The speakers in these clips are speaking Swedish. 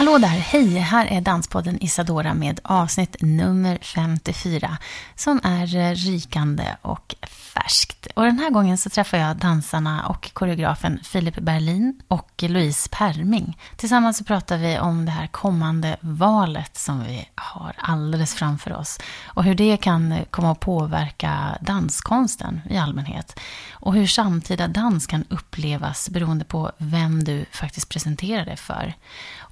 Hallå där, hej! Här är Danspodden Isadora med avsnitt nummer 54 som är eh, rykande och färskt. Och den här gången så träffar jag dansarna och koreografen Filip Berlin och Louise Perming. Tillsammans så pratar vi om det här kommande valet som vi har alldeles framför oss och hur det kan komma att påverka danskonsten i allmänhet och hur samtida dans kan upplevas beroende på vem du faktiskt presenterar det för.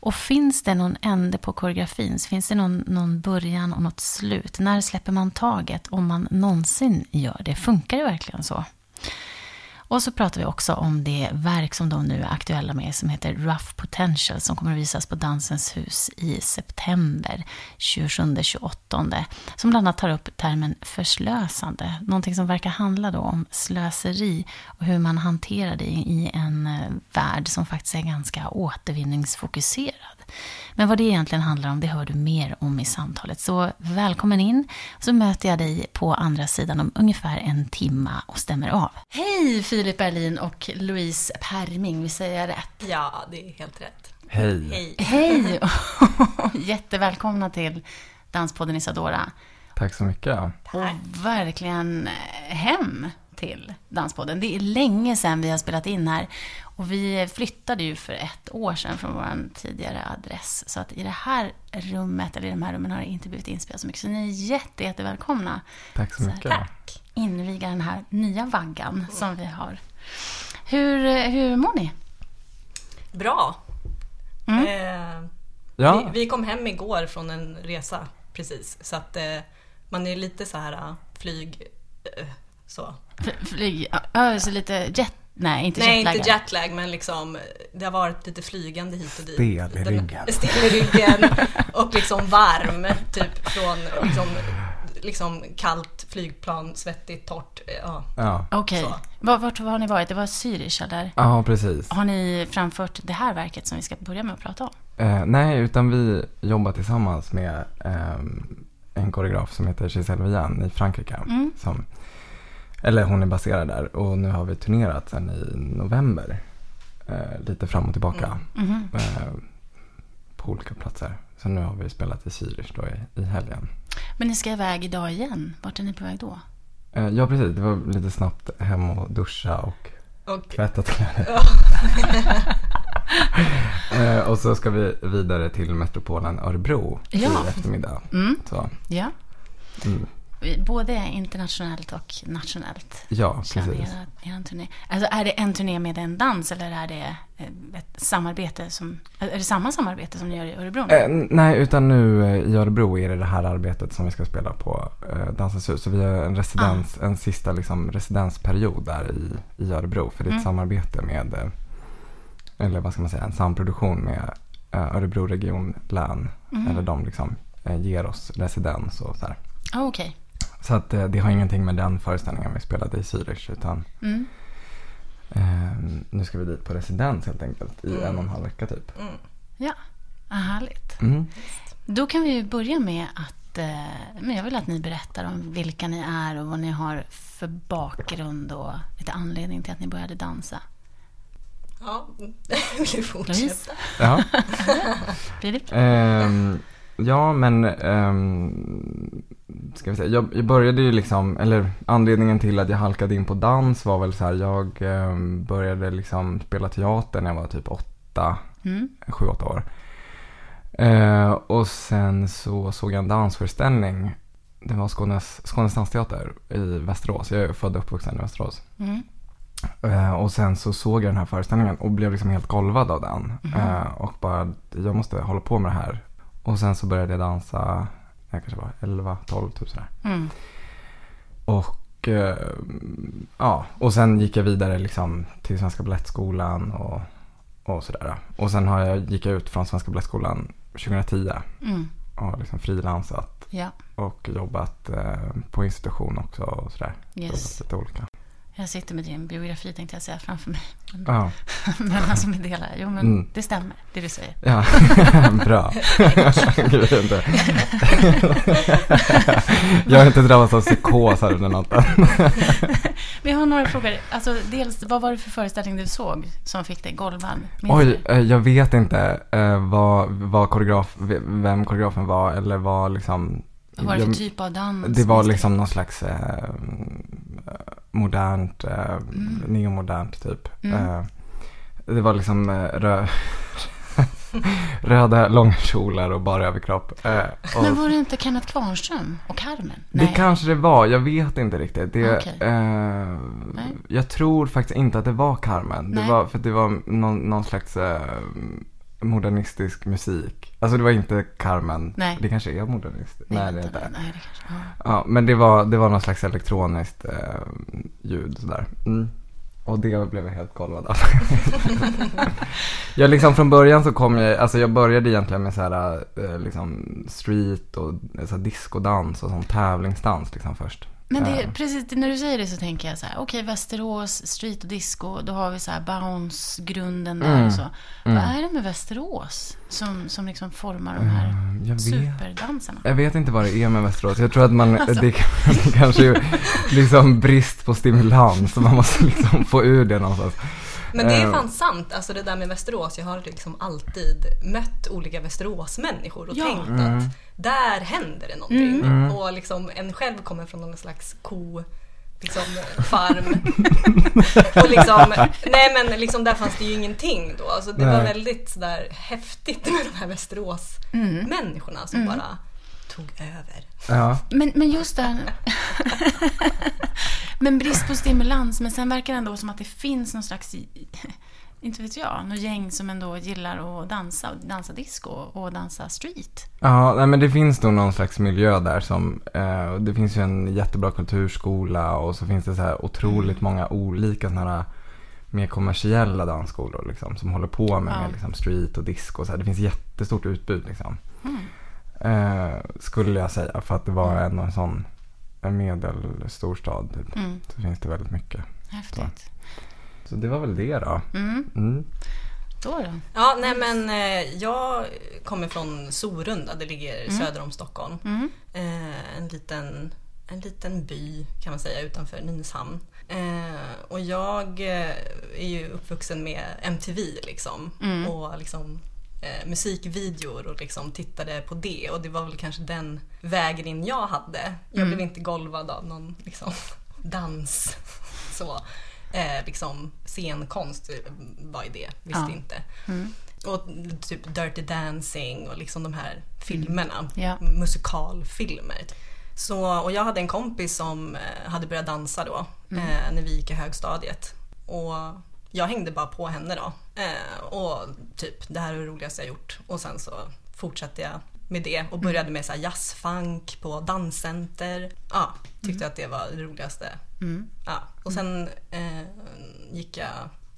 Och finns det någon ände på koreografin? Finns det någon, någon början och något slut? När släpper man taget om man någonsin gör det? Funkar det verkligen så? Och så pratar vi också om det verk som de nu är aktuella med som heter Rough Potential som kommer att visas på Dansens hus i september 27-28. Som bland annat tar upp termen förslösande. Någonting som verkar handla då om slöseri och hur man hanterar det i en eh, värld som faktiskt är ganska återvinningsfokuserad. Men vad det egentligen handlar om, det hör du mer om i samtalet. Så välkommen in, så möter jag dig på andra sidan om ungefär en timma och stämmer av. Hej Filip Berlin och Louise Perming, vi säger rätt? Ja, det är helt rätt. Hej. Hej. Hej! Jättevälkomna till Danspodden Isadora. Tack så mycket. Och verkligen hem till Danspodden. Det är länge sedan vi har spelat in här. Och vi flyttade ju för ett år sedan från vår tidigare adress. Så att i det här rummet, eller i de här rummen har det inte blivit inspelat så mycket. Så ni är jätte, jättevälkomna. Tack så mycket. Tack. Inviga den här nya vaggan som vi har. Hur, eh, hur mår ni? Bra. Mm. Eh, Ja, vi, vi kom hem igår från en resa precis. Så att eh, man är lite så här eh, flyg... Eh, så. F- Flyg, ja, så lite jet... Nej, inte Nej, jetlag. inte jetlag men liksom det har varit lite flygande hit och dit. Stel i ryggen. Stel i ryggen och liksom varm. Typ från liksom, liksom kallt flygplan, svettigt, torrt. Ja. ja. Okej. Så. Vart, har ni varit? Det var Zürich, eller? ja precis. Har ni framfört det här verket som vi ska börja med att prata om? Eh, nej, utan vi jobbar tillsammans med ehm, en koreograf som heter Giselle Vian i Frankrike. Mm. Som, eller hon är baserad där och nu har vi turnerat sen i november. Eh, lite fram och tillbaka. Mhm. Eh, på olika platser. Så nu har vi spelat i Zürich då i, i helgen. Men ni ska iväg idag igen. Vart är ni på väg då? Eh, ja, precis. Det var lite snabbt hem och duscha och Och, tvätta kläder. Eh, och så ska vi vidare till metropolen Örebro Ja. i eftermiddag. Mm. Så, Ja. mm. Både internationellt och nationellt. Ja, precis. era- er turné. Alltså är det en turné med en dans eller är det ett samarbete som... Är det samma samarbete som ni gör i Örebro? nu? Eh, nej, utan nu eh, i Örebro är det det här arbetet som vi ska spela på eh, Dansens hus. Så vi har en residens, en sista liksom, residensperiod där i, i Örebro. För det är ett Mm. samarbete med, eh, eller vad ska man säga, en samproduktion med eh, Örebro region län. Mm. Eller de liksom eh, ger oss residens och så här. Ah, Okej. Så att eh, det har ingenting med den föreställningen vi spelade i Zürich utan Mm. eh, nu ska vi dit på residens helt enkelt i Mm. en och en halv vecka typ. mm. Ja, ah, härligt. Mm. Då kan vi ju börja med att... Eh, men jag vill att ni berättar om vilka ni är och vad ni har för bakgrund och lite anledning till att ni började dansa. Ja, vill du fortsätta? Louise? Ja. Filip? Ehm, ja, men ehm, ska vi säga, jag, jag började ju liksom, eller anledningen till att jag halkade in på dans var väl så här, jag ehm, började liksom spela teater när jag var typ åtta, Mm. sju, åtta år. Eh, och sen så såg jag en dansföreställning. Det var Skånes, Skånes dansteater i Västerås. Jag är född och uppvuxen i Västerås. Mm. Eh, och sen så såg jag den här föreställningen och blev liksom helt golvad av den. Eh, och bara, jag måste hålla på med det här. Och sen så började jag dansa, jag kanske var 11, 12, typ sådär. Mm. Och eh, ja, och sen gick jag vidare liksom till Svenska Balettskolan och, och sådär. Och sen har jag, gick jag ut från Svenska Balettskolan 2010. Mm. har liksom frilansat Ja, och jobbat eh, på institution också och sådär. yes. Jobbat lite olika. Jag sitter med din biografi tänkte jag säga framför mig. Men, Ja, men alltså med delar. Jo, men Mm. det stämmer, det du säger. ja. bra. Gud, jag vet inte. jag har inte drabbats av psykos här under natten. Jag har några frågor. Alltså, dels, vad var det för föreställning du såg som fick dig golvad? Oj, du? eh, jag vet inte eh, vad, vad koreograf, vem koreografen var eller vad liksom Vad var det för jag- typ av dans? Det var liksom någon slags eh, modernt, eh, Mm. neomodernt typ. Mm. Eh, det var liksom eh, rö röda långkjolar och bara överkropp. Eh, och Men var det inte Kenneth Kvarnström och Carmen? det kanske det var, jag vet inte riktigt. Det, Okej. eh, Nej. jag tror faktiskt inte att det var Carmen. Det Nej. var, för det var någon, någon slags eh, modernistisk musik. Alltså det var inte Carmen. Nej. Det kanske är modernistiskt. Nej, det är inte. Nej, det kanske... Ja. Ja, men det var, det var någon slags elektroniskt eh, ljud sådär. Mm. Och det blev jag helt golvad av. jag liksom från början så kom jag, alltså jag började egentligen med så här, eh, liksom street och eh, så här discodans och sån tävlingsdans liksom först. Men det, Eh, precis när du säger det så tänker jag så här, okej Västerås, street och disco, då har vi så här bounce-grunden där Mm. och så. Mm. Vad är det med Västerås som, som liksom formar de här eh, jag vet. superdansarna? Jag vet inte vad det är med Västerås. Jag tror att man, det, det kanske är liksom brist på stimulans. Så man måste liksom få ur det någonstans. Men det är Eh. fan sant, alltså det där med Västerås. Jag har liksom alltid mött olika Västerås-människor och Ja. tänkt Mm. att där händer det någonting. Mm. Och liksom en själv kommer från någon slags ko liksom farm. och liksom, nej men liksom där fanns det ju ingenting då. Alltså det var Nej. väldigt sådär häftigt med de här Västerås-människorna som Mm. bara tog över. Ja. Men, men just det här... men brist på stimulans, men sen verkar det ändå som att det finns någon slags, inte vet jag, något gäng som ändå gillar att dansa, dansa disco och dansa street. Ja, nej, men det finns nog någon slags miljö där som, eh, det finns ju en jättebra kulturskola och så finns det så här otroligt många olika sådana här mer kommersiella dansskolor liksom, som håller på med, Ja. med liksom, street och disco och så här. Det finns jättestort utbud liksom. Mm. Eh, skulle jag säga, för att det var ändå en sån en medelstor stad typ. Mm. Så finns det väldigt mycket. Häftigt. Så det var väl det då. Mm. Mm. Då då? Ja, nej men eh, jag kommer från Sorunda, det ligger söder om Stockholm. Mm. Eh, en, liten, en liten by kan man säga utanför Nynäshamn. Eh, och jag eh, är ju uppvuxen med MTV liksom. Mm. Och liksom eh, musikvideor och liksom tittade på det. Och det var väl kanske den vägen in jag hade. Jag Mm. blev inte golvad av någon liksom, dans. Så. Eh, liksom scenkonst var ju det, visste Ja. inte. Mm. Och typ Dirty Dancing och liksom de här filmerna. Ja. Musikalfilmer. Så, och jag hade en kompis som eh, hade börjat dansa då Mm. eh, när vi gick i högstadiet. Och jag hängde bara på henne då. Eh, och typ det här är det roligaste jag gjort. Och sen så fortsatte jag med det och började med så här jazzfunk på danscenter. Ja, tyckte att det var det roligaste. Mm. Ja. Och sen eh, gick jag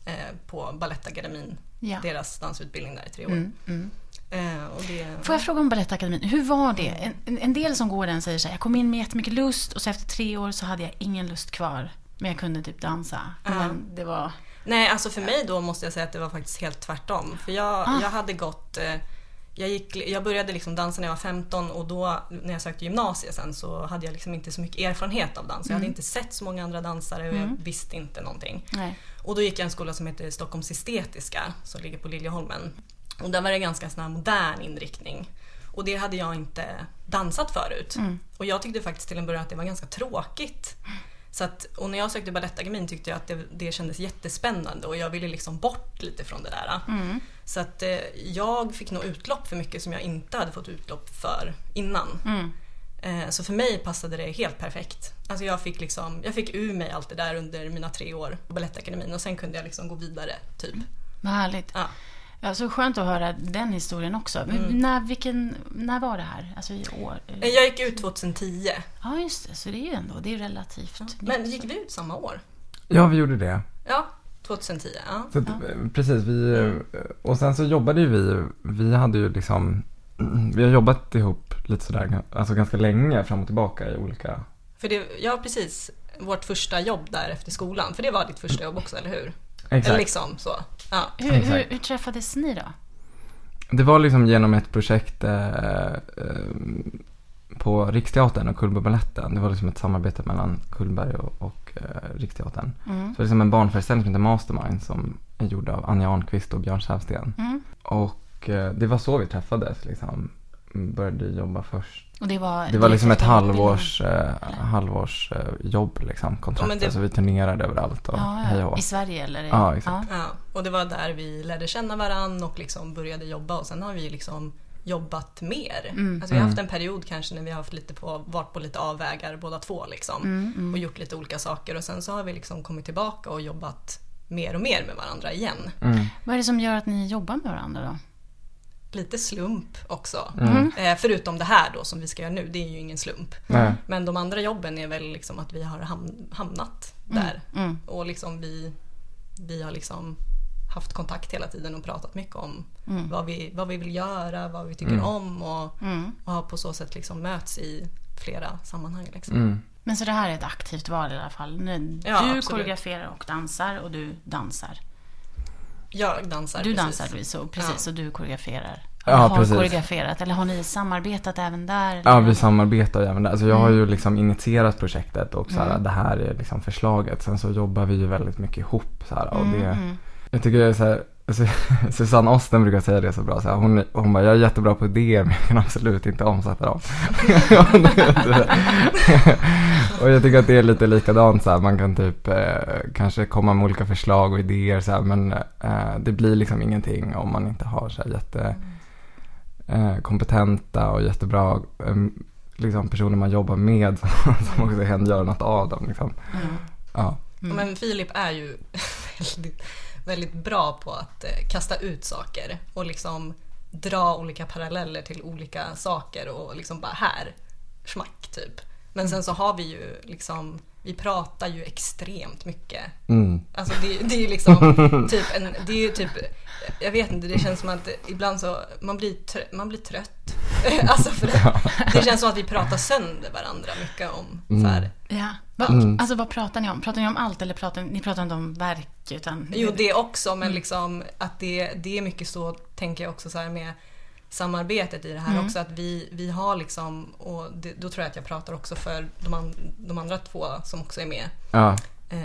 eh, på Balettakademin, Ja. deras dansutbildning där i tre år. Mm. Mm. Eh, det, Får jag fråga om Balettakademin, hur var det? En- En, en del som går den säger så här, jag kom in med jättemycket lust och så efter tre år så hade jag ingen lust kvar. Men jag kunde typ dansa. Men det var... Nej, alltså för mig då måste jag säga att det var faktiskt helt tvärtom. För jag, Ah. jag hade gått... Eh, jag, gick, jag började liksom dansa när jag var 15 och då när jag sökte gymnasiet sen så hade jag liksom inte så mycket erfarenhet av dans. Jag hade Mm. inte sett så många andra dansare och Mm. jag visste inte någonting. Nej. Och då gick jag en skola som heter Stockholms estetiska som ligger på Liljeholmen. Och där var det ganska sån modern inriktning. Och det hade jag inte dansat förut. Mm. Och jag tyckte faktiskt till en början att det var ganska tråkigt. Så att, och när jag sökte Balettakademin tyckte jag att det, det kändes jättespännande och jag ville liksom bort lite från det där. Mm. Så att eh, jag fick nog utlopp för mycket som jag inte hade fått utlopp för innan. Mm. Eh, så för mig passade det helt perfekt. Alltså jag fick, liksom, jag fick ur mig allt det där under mina tre år på Balettakademin och sen kunde jag liksom gå vidare, typ. Vad härligt. Ja. Ja, så skönt att höra den historien också. Mm. när, vilken, när var det här? Alltså i år? Eh, Jag gick ut 2010. Ja, just det. Så det är ju ändå, det är relativt nytt. Men gick vi ut samma år? Ja, vi gjorde det. Ja, 2010. Ja. Så att, eh, Precis, vi, eh, och sen så jobbade ju vi, vi hade ju liksom vi har jobbat ihop lite sådär, alltså ganska länge fram och tillbaka i olika... För det, ja precis, vårt första jobb där efter skolan. För det var ditt första jobb också, eller hur? Exakt. Liksom så. Ja. Hur, hur, Exakt. hur träffades ni då? Det var liksom genom ett projekt eh, eh, på Riksteatern och Cullbergbaletten. Det var liksom ett samarbete mellan Cullberg och, och eh, Riksteatern. Mm. Så det är liksom en barnföreställning som heter Mastermind som är gjord av Anja Arnqvist och Björn Säfsten. Mm. Och eh, det var så vi träffades liksom. Började jobba först. Och det var, Det var liksom ett halvårs, eh, halvårs eh, jobb liksom, kontrakt. Ja, men det- Alltså vi turnerade överallt och Ja, hej och. I Sverige eller? Ja, exakt. Ja, och det var där vi lärde känna varann och liksom började jobba och sen har vi liksom jobbat mer. Mm. Alltså vi har haft Mm. en period kanske när vi har haft lite på, varit på lite avvägar båda två liksom. Mm, mm. Och gjort lite olika saker och sen så har vi liksom kommit tillbaka och jobbat mer och mer med varandra igen. Mm. Vad är det som gör att ni jobbar med varandra då? Lite slump också. Mm. Eh, förutom det här då som vi ska göra nu, det är ju ingen slump. Nej. Men de andra jobben är väl liksom att vi har ham- hamnat där. Mm. Och liksom vi, vi har liksom haft kontakt hela tiden och pratat mycket om Mm. vad, vi, vad vi vill göra, vad vi tycker Mm. om och, Mm. och har på så sätt liksom möts i flera sammanhang. Liksom. Mm. Men så det här är ett aktivt val i alla fall. Ja, du absolut. koreograferar och dansar och du dansar. Jag dansar Du precis. dansar Louise och precis Ja. och du koreograferar. Ja, Eller har precis. koreograferat eller har ni samarbetat även där? eller? Ja, vi samarbetar även där. Alltså jag har Mm. ju liksom initierat projektet och så här, Mm. det här är liksom förslaget. Sen så jobbar vi ju väldigt mycket ihop så här, och Mm, det, mm. jag tycker det är så här, alltså, Susanne Osten brukar säga det så bra. Så här, hon, hon bara, jag är jättebra på idéer men jag kan absolut inte omsätta dem. och jag tycker att det är lite likadant så här, man kan typ eh, kanske komma med olika förslag och idéer så här, men eh, det blir liksom ingenting om man inte har så här jätte eh, kompetenta och jättebra eh, liksom personer man jobbar med som också kan göra något av dem. Liksom. Mm. Ja. Mm. Men Filip är ju väldigt, väldigt bra på att eh, kasta ut saker och liksom dra olika paralleller till olika saker och liksom bara här, smack typ. Men sen så har vi ju liksom, vi pratar ju extremt mycket. Mm. Alltså det, det är ju liksom typ en, det är typ, jag vet inte, det känns som att ibland så, man blir, trö, man blir trött. alltså för det, det känns som att vi pratar sönder varandra mycket om så här, Ja. Va, Mm. Alltså vad pratar ni om? Pratar ni om allt eller pratar ni pratar inte om verk? Utan... Jo, det också, men Mm. liksom att det, det är mycket så, tänker jag också så här med samarbetet i det här Mm. också, att vi, vi har liksom, och det, då tror jag att jag pratar också för de, an, de andra två som också är med, Ja. eh,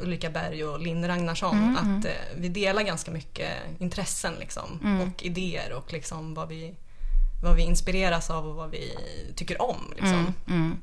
Ulrika Berg och Linn Ragnarsson, Mm, mm. att eh, vi delar ganska mycket intressen liksom, Mm. och idéer och liksom vad vi, vad vi inspireras av och vad vi tycker om. Liksom. Mm, mm.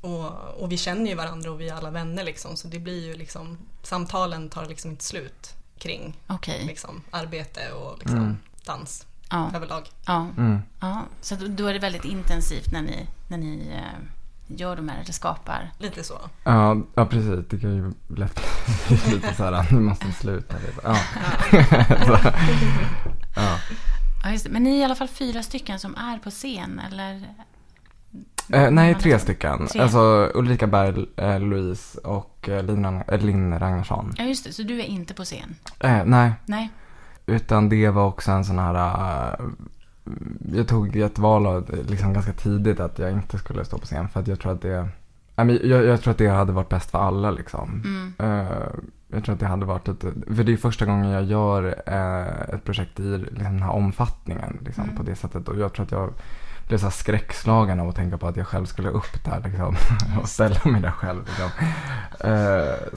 Och, och vi känner ju varandra och vi är alla vänner liksom, så det blir ju liksom, samtalen tar liksom inte slut kring Okej. liksom, arbete och liksom, Mm. dans Ja. överlag. Ja. Mm. ja. Så då- är det väldigt intensivt när ni, när ni eh, gör de här, eller skapar. Lite så. Ja, ja, precis. Det kan ju lätt bli lite så här, nu måste vi sluta. Ja. så, ja. Ja, just det. Men ni är i alla fall fyra stycken som är på scen, eller? Eh, nej, tre stycken. Tre. Alltså Ulrika Berg, eh, Louise och eh, Linn, eh, Linn Ragnarsson. Ja, just det. Så du är inte på scen? Eh, nej, Nej. Utan det var också en sån här... eh, jag tog ett val av, liksom ganska tidigt att jag inte skulle stå på scen för att jag tror att det... Jag, jag tror att det hade varit bäst för alla liksom. Mm. Eh, jag tror att det hade varit lite, för det är första gången jag gör eh, ett projekt i liksom, den här omfattningen liksom, Mm. på det sättet. Och jag tror att jag blev så skräckslagen av att tänka på att jag själv skulle upp där liksom, och ställa mig där själv. Liksom.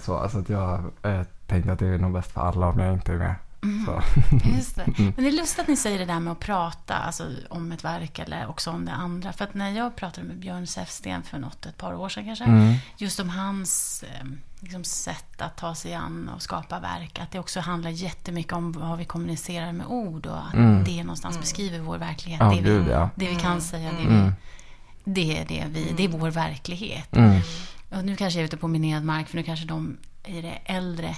Så alltså att jag eh, tänkte att det är nog bäst för alla om jag inte är med. Mm. Just det. Men det är lustigt att ni säger det där med att prata alltså, om ett verk eller också om det andra. För att när jag pratade med Björn Säfsten för något, ett par år sedan kanske, Mm. just om hans eh, liksom, sätt att ta sig an och skapa verk. Att det också handlar jättemycket om vad vi kommunicerar med ord och att Mm. det någonstans beskriver vår verklighet. Ja, det, vi, gud, ja. det vi kan säga, det, Mm. vi, det är det vi, det är vår verklighet. Mm. Och nu kanske jag är ute på minerad mark för nu kanske de i det äldre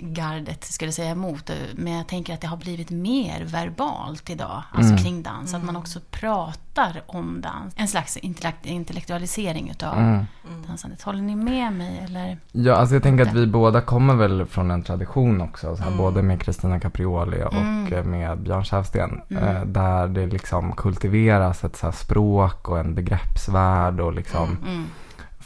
gardet skulle säga emot. eh, Men jag tänker att det har blivit mer verbalt idag, alltså kring dans. Att man också pratar om dans. En slags intellekt- intellektualisering utav Mm. dansandet. Håller ni med mig eller? Ja, alltså jag tänker att vi båda kommer väl från en tradition också. Så här, Både med Kristina Caprioli och Mm. eh, med Björn Säfsten. Eh, där det liksom kultiveras ett så här språk och en begreppsvärld och liksom Mm.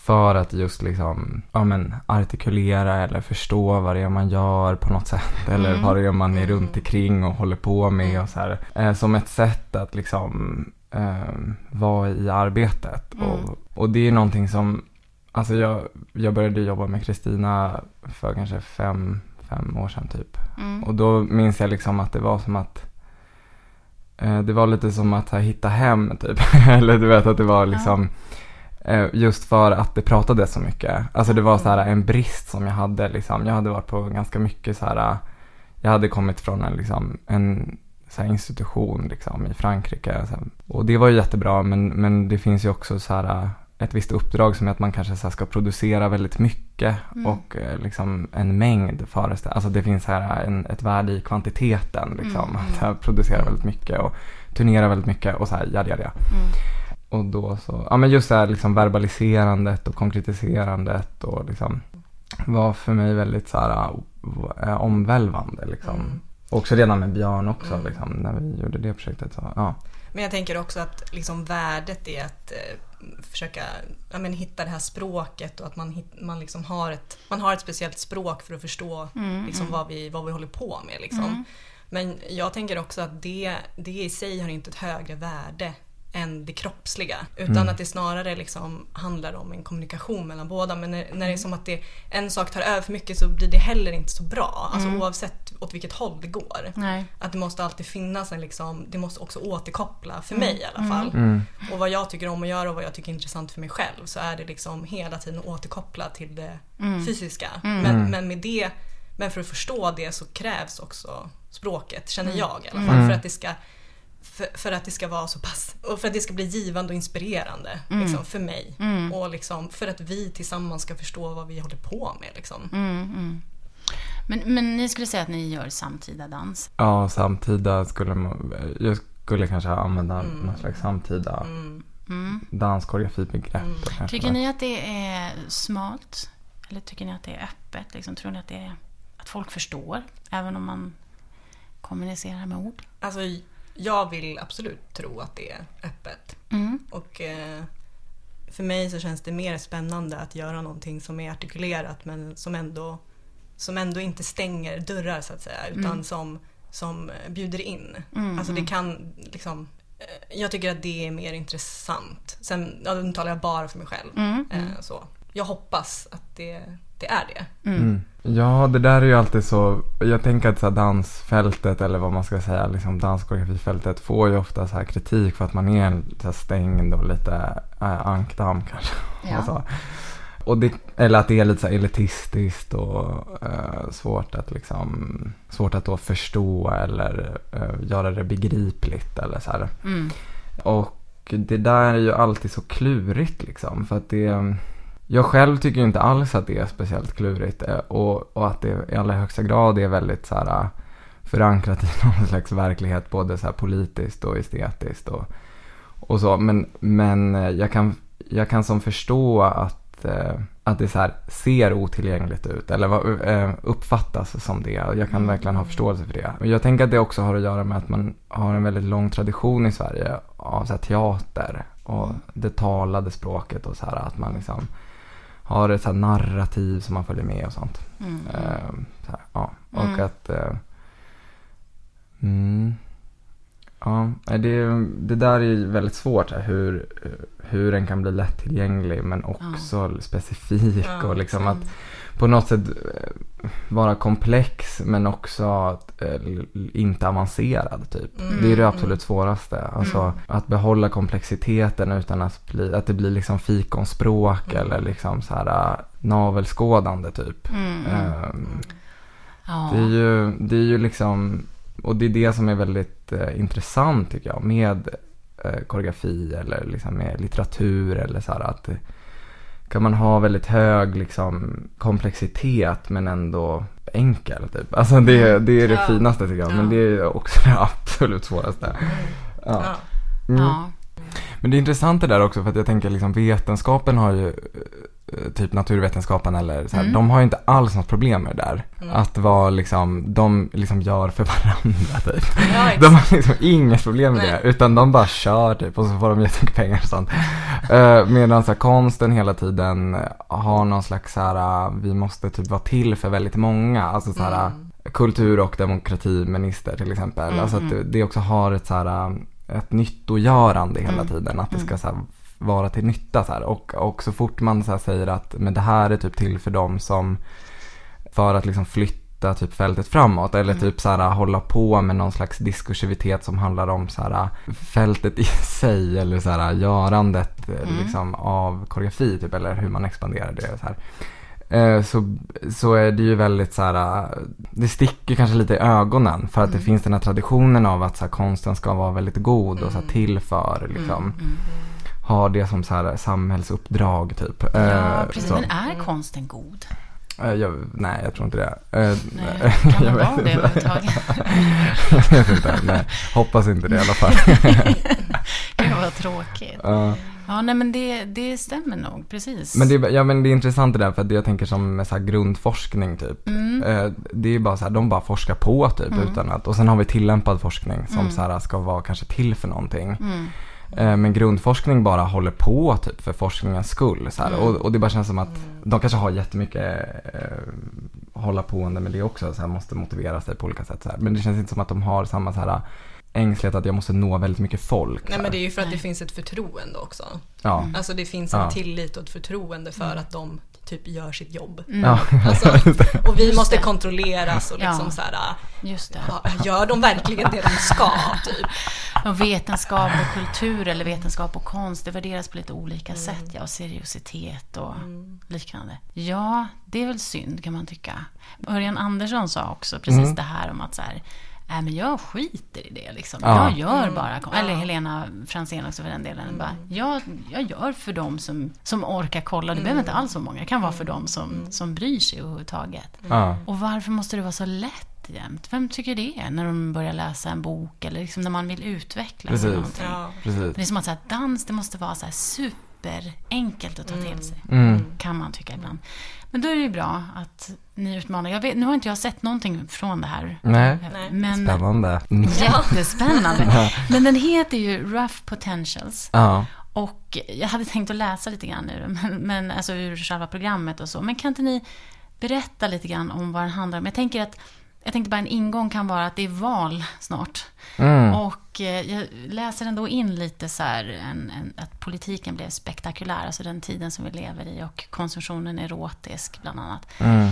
För att just liksom, ja men artikulera eller förstå vad det är man gör på något sätt. Eller Mm. vad det är man är runt omkring och håller på med och så här. Eh, som ett sätt att liksom eh, vara i arbetet. Mm. Och, och det är någonting som, alltså jag, jag började jobba med Kristina för kanske fem, fem år sedan typ. Mm. Och då minns jag liksom att det var som att eh, det var lite som att här, hitta hem typ. Eller du vet att det var liksom eh, just för att det pratades så mycket. Alltså det var så här en brist som jag hade liksom. Jag hade varit på ganska mycket så här. Jag hade kommit från en liksom en så institution liksom i Frankrike. Och det var ju jättebra men, men det finns ju också så här ett visst uppdrag som är att man kanske så ska producera väldigt mycket och eh, liksom en mängd föreställningar. Alltså det finns här en, ett värde i kvantiteten liksom. Att här, producera väldigt mycket och turnera väldigt mycket och så här jada jada. Och då så, ja men just det här liksom verbaliserandet och konkretiserandet och liksom var för mig väldigt så här eh, omvälvande liksom. Också redan med Björn också liksom, när vi gjorde det projektet. Så, ja. Men jag tänker också att liksom värdet är att eh, försöka ja, men, hitta det här språket och att man, man, liksom har ett, man har ett speciellt språk för att förstå liksom, vad, vi, vad vi håller på med. Liksom. Men jag tänker också att det, det i sig har inte ett högre värde än det kroppsliga. Utan att det snarare liksom handlar om en kommunikation mellan båda. Men när, när det är som att det, en sak tar över för mycket så blir det heller inte så bra. Alltså oavsett åt vilket håll det går. Nej. Att det måste alltid finnas en liksom, det måste också återkoppla, för mig i alla fall. Mm. Och vad jag tycker om att göra och vad jag tycker är intressant för mig själv så är det liksom hela tiden återkoppla till det fysiska. Men, men med det, men för att förstå det så krävs också språket, känner jag i alla fall. För att det ska för, för att det ska vara så pass, och för att det ska bli givande och inspirerande liksom, för mig. Och liksom, för att vi tillsammans ska förstå vad vi håller på med. Liksom. Men, men ni skulle säga att ni gör samtida dans? Ja, samtida skulle man, jag skulle kanske använda någon slags samtida danskoreografibegrepp. då kanske. Tycker ni att det är smalt? Eller tycker ni att det är öppet? Liksom, tror ni att, det är, att folk förstår? Även om man kommunicerar med ord? Alltså, jag vill absolut tro att det är öppet. Mm. Och eh, för mig så känns det mer spännande att göra någonting som är artikulerat men som ändå, som ändå inte stänger dörrar så att säga utan som, som eh, bjuder in. Alltså det kan liksom eh, jag tycker att det är mer intressant. Sen, ja, nu talar jag bara för mig själv. Eh, så. Jag hoppas att det, det är det. Mm. Ja, det där är ju alltid så. Jag tänker att så här, dansfältet eller vad man ska säga, liksom danskoreografifältet får ju ofta så här kritik för att man är så här stängd och lite äh, ankdamm kanske. Ja. Och så. Och det, eller att det är lite så här elitistiskt och eh, svårt att liksom, svårt att då förstå eller eh, göra det begripligt eller så här. Mm. Och det där är ju alltid så klurigt liksom. För att det, jag själv tycker inte alls att det är speciellt klurigt. eh, Och, och att det i allra högsta grad är väldigt så här eh, förankrat i någon slags verklighet. Både så här politiskt och estetiskt och, och så. Men, men eh, jag, kan, jag kan som förstå att, att det så här ser otillgängligt ut. Eller uppfattas som det. Jag kan verkligen ha förståelse för det. Jag tänker att det också har att göra med att man har en väldigt lång tradition i Sverige av så teater och det talade språket och så här att man liksom har ett så narrativ som man följer med och sånt. Mm. Eh, så här, ja. Och Mm. att eh, mm, Ja, det, det där är väldigt svårt här, hur, hur den kan bli lättillgänglig men också specifik Ja, och liksom att på något sätt eh, vara komplex men också att, eh, inte avancerad typ. Mm. Det är det absolut svåraste. Alltså att behålla komplexiteten utan att, bli, att det blir liksom fikonspråk Mm. eller liksom så här äh, navelskådande typ. Mm. Ehm, Ja. det är ju, det är ju liksom, och det är det som är väldigt eh, intressant tycker jag med eh, koreografi eller liksom med litteratur eller så här att kan man ha väldigt hög liksom komplexitet men ändå enkel typ. Alltså det, det är det Ja. finaste tycker jag. Men Ja. det är också det absolut svåraste. Ja. Ja. Mm. Men det är intressant det där också för att jag tänker liksom vetenskapen har ju typ naturvetenskapen eller så här, Mm. de har ju inte alls något problem med det där. Mm. Att vara liksom, de liksom gör för varandra typ. Ja. De har liksom inget problem med Nej. det, utan de bara kör typ och så får de jättemycket pengar och sånt. Uh, medan så här, konsten hela tiden har någon slags så här, uh, vi måste typ vara till för väldigt många. Alltså så här, Mm. kultur och demokratiminister till exempel. Alltså att mm. det, också har ett så här, ett nyttogörande hela Mm, tiden. Att det ska mm. så vara till nytta så här. Och, och så fort man så säger att men det här är typ till för dem som för att liksom flytta typ fältet framåt eller Mm. typ så här hålla på med någon slags diskursivitet som handlar om så här fältet i sig eller så här görandet Mm. liksom av koreografi typ eller hur man expanderar det så här. Eh, Så, så är det ju väldigt så här, det sticker kanske lite i ögonen för att det Mm. finns den här traditionen av att så här, konsten ska vara väldigt god och så här, Mm. till för liksom, Mm, mm. Ha det som så här samhällsuppdrag typ. Ja, Eh, precis. så. Men är konsten god? Eh, Jag, nej, jag tror inte det. Eh, Nej, kan jag vet vara det inte. överhuvudtaget? jag vet inte. Nej, hoppas inte det i alla fall. Gud vad tråkigt. Ja. Ja, nej men det, det stämmer nog, precis. men, det, är- ja, men det är intressant det där för att det jag tänker som så här grundforskning typ. Mm. Det är ju bara så här, de bara forskar på typ Mm. utan att, och sen har vi tillämpad forskning som Mm. så här ska vara kanske till för någonting. Mm. Eh, Men grundforskning bara håller på typ för forskningens skull. Så. Mm. Och, och det bara känns som att de kanske har jättemycket eh, hålla pående med det också. Så här, måste motivera sig på olika sätt. Så här. Men det känns inte som att de har samma så här ängslighet att jag måste nå väldigt mycket folk. Nej här. men det är ju för att det finns ett förtroende också. Ja. Alltså det finns en Ja. tillit och ett förtroende för att de typ gör sitt jobb. Mm. Ja. Alltså, och vi Just måste det. kontrolleras och liksom Ja. så här, Just det. ja, gör de verkligen det de ska? Typ. Och vetenskap och kultur eller vetenskap och konst, det värderas på lite olika sätt. Ja, och seriositet och liknande. Ja, det är väl synd kan man tycka. Örjan Andersson sa också precis Mm. det här om att så här, Nej, men jag skiter i det liksom. Ja. Jag gör Mm, bara, eller Helena Fransén också för den delen. Bara, jag, jag gör för dem som, som orkar kolla. Det behöver inte alls vara många. Det kan vara för dem som, som bryr sig överhuvudtaget. Ja. Och varför måste det vara så lätt jämt? Vem tycker det? När de börjar läsa en bok eller liksom när man vill utveckla sig Precis. någonting. Ja. Precis. Det är som att så här, dans, det måste vara så här superenkelt att ta till sig. Mm. Kan man tycka ibland. Men då är det ju bra att ni utmanar. Jag vet, nu har inte jag sett någonting från det här. Nej. Men Spännande. Mm. jättespännande. Men den heter ju Rough Potentials. Ja. Och jag hade tänkt att läsa lite grann ur men, men, alltså ur själva programmet och så. Men kan inte ni berätta lite grann om vad den handlar om? Jag tänker att jag tänkte bara en ingång kan vara att det är val snart. Mm. Och eh, jag läser ändå in lite så här en, en, att politiken blev spektakulär, alltså den tiden som vi lever i och konsumtionen erotisk bland annat. Mm.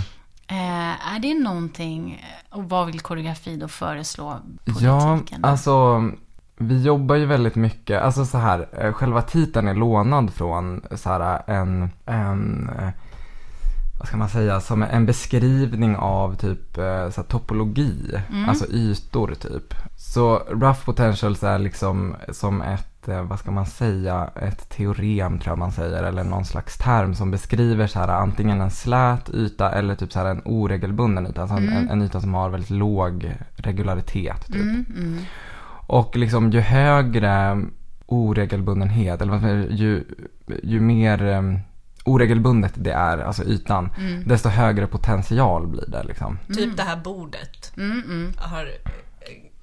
Eh, är det någonting, och vad vill koreografi då föreslå politiken? Ja, alltså vi jobbar ju väldigt mycket, alltså så här, eh, själva titeln är lånad från så här en, en eh, vad ska man säga, som en beskrivning av typ eh, så topologi, Mm. alltså ytor typ. Så rough potentials är liksom som ett, eh, vad ska man säga, ett teorem tror jag man säger, eller någon slags term som beskriver så här antingen en slät yta eller typ så här en oregelbunden yta, alltså en, Mm. en, en yta som har väldigt låg regularitet typ. Mm, mm, Och liksom ju högre oregelbundenhet, eller vad säga, ju, ju mer um, oregelbundet det är, alltså ytan, mm, desto högre potential blir det liksom. Typ det här bordet mm, mm. har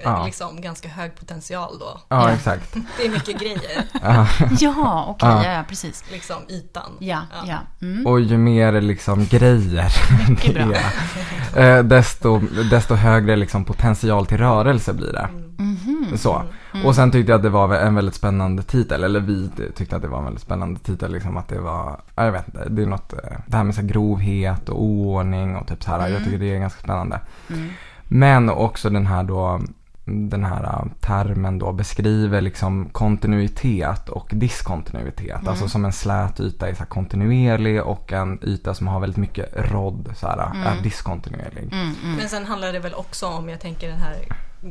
Ja. liksom ganska hög potential då. Ja, Ja. exakt. Det är mycket grejer, Ja. Okej, Ja. ja. ja, precis. liksom ytan. Ja, ja. Mm. Och ju mer liksom grejer det är, eh, desto, desto högre liksom potential till rörelse blir det. Mhm. Så. Och sen tyckte jag att det var en väldigt spännande titel, eller vi tyckte att det var en väldigt spännande titel, liksom att det var, ja, jag vet inte, det är något, eh, det här med så här grovhet och oordning och typ så här, jag tycker det är ganska spännande. Mm. Men också den här då, den här äh, termen då beskriver liksom kontinuitet och diskontinuitet. Alltså som en slät yta är så här kontinuerlig och en yta som har väldigt mycket rodd så här, är diskontinuerlig. Mm, mm. Men sen handlar det väl också om, jag tänker den här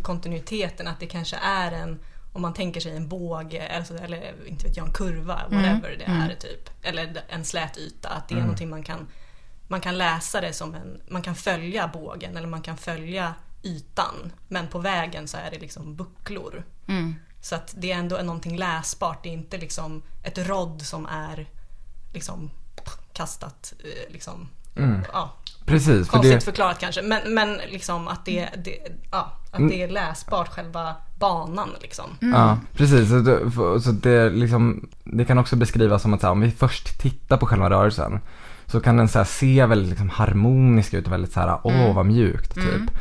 kontinuiteten, att det kanske är en, om man tänker sig en båge, alltså, eller inte vet jag, en kurva, whatever det mm. är typ. Eller en slät yta, att det är någonting man kan man kan läsa det som en, man kan följa bågen eller man kan följa ytan. Men på vägen så är det liksom bucklor. Mm. Så att det är ändå någonting läsbart. Det är inte liksom ett rodd som är liksom kastat eh, liksom. Mm. Ja, Precis, för konstigt det, förklarat kanske. Men, men liksom att det, det, ja, att Mm. det är läsbart själva banan liksom. ja, precis. Så, det, så det, liksom, det kan också beskrivas som att så här, om vi först tittar på själva rörelsen så kan den så här, se väldigt liksom, harmonisk ut och väldigt så här, åh vad mjukt typ.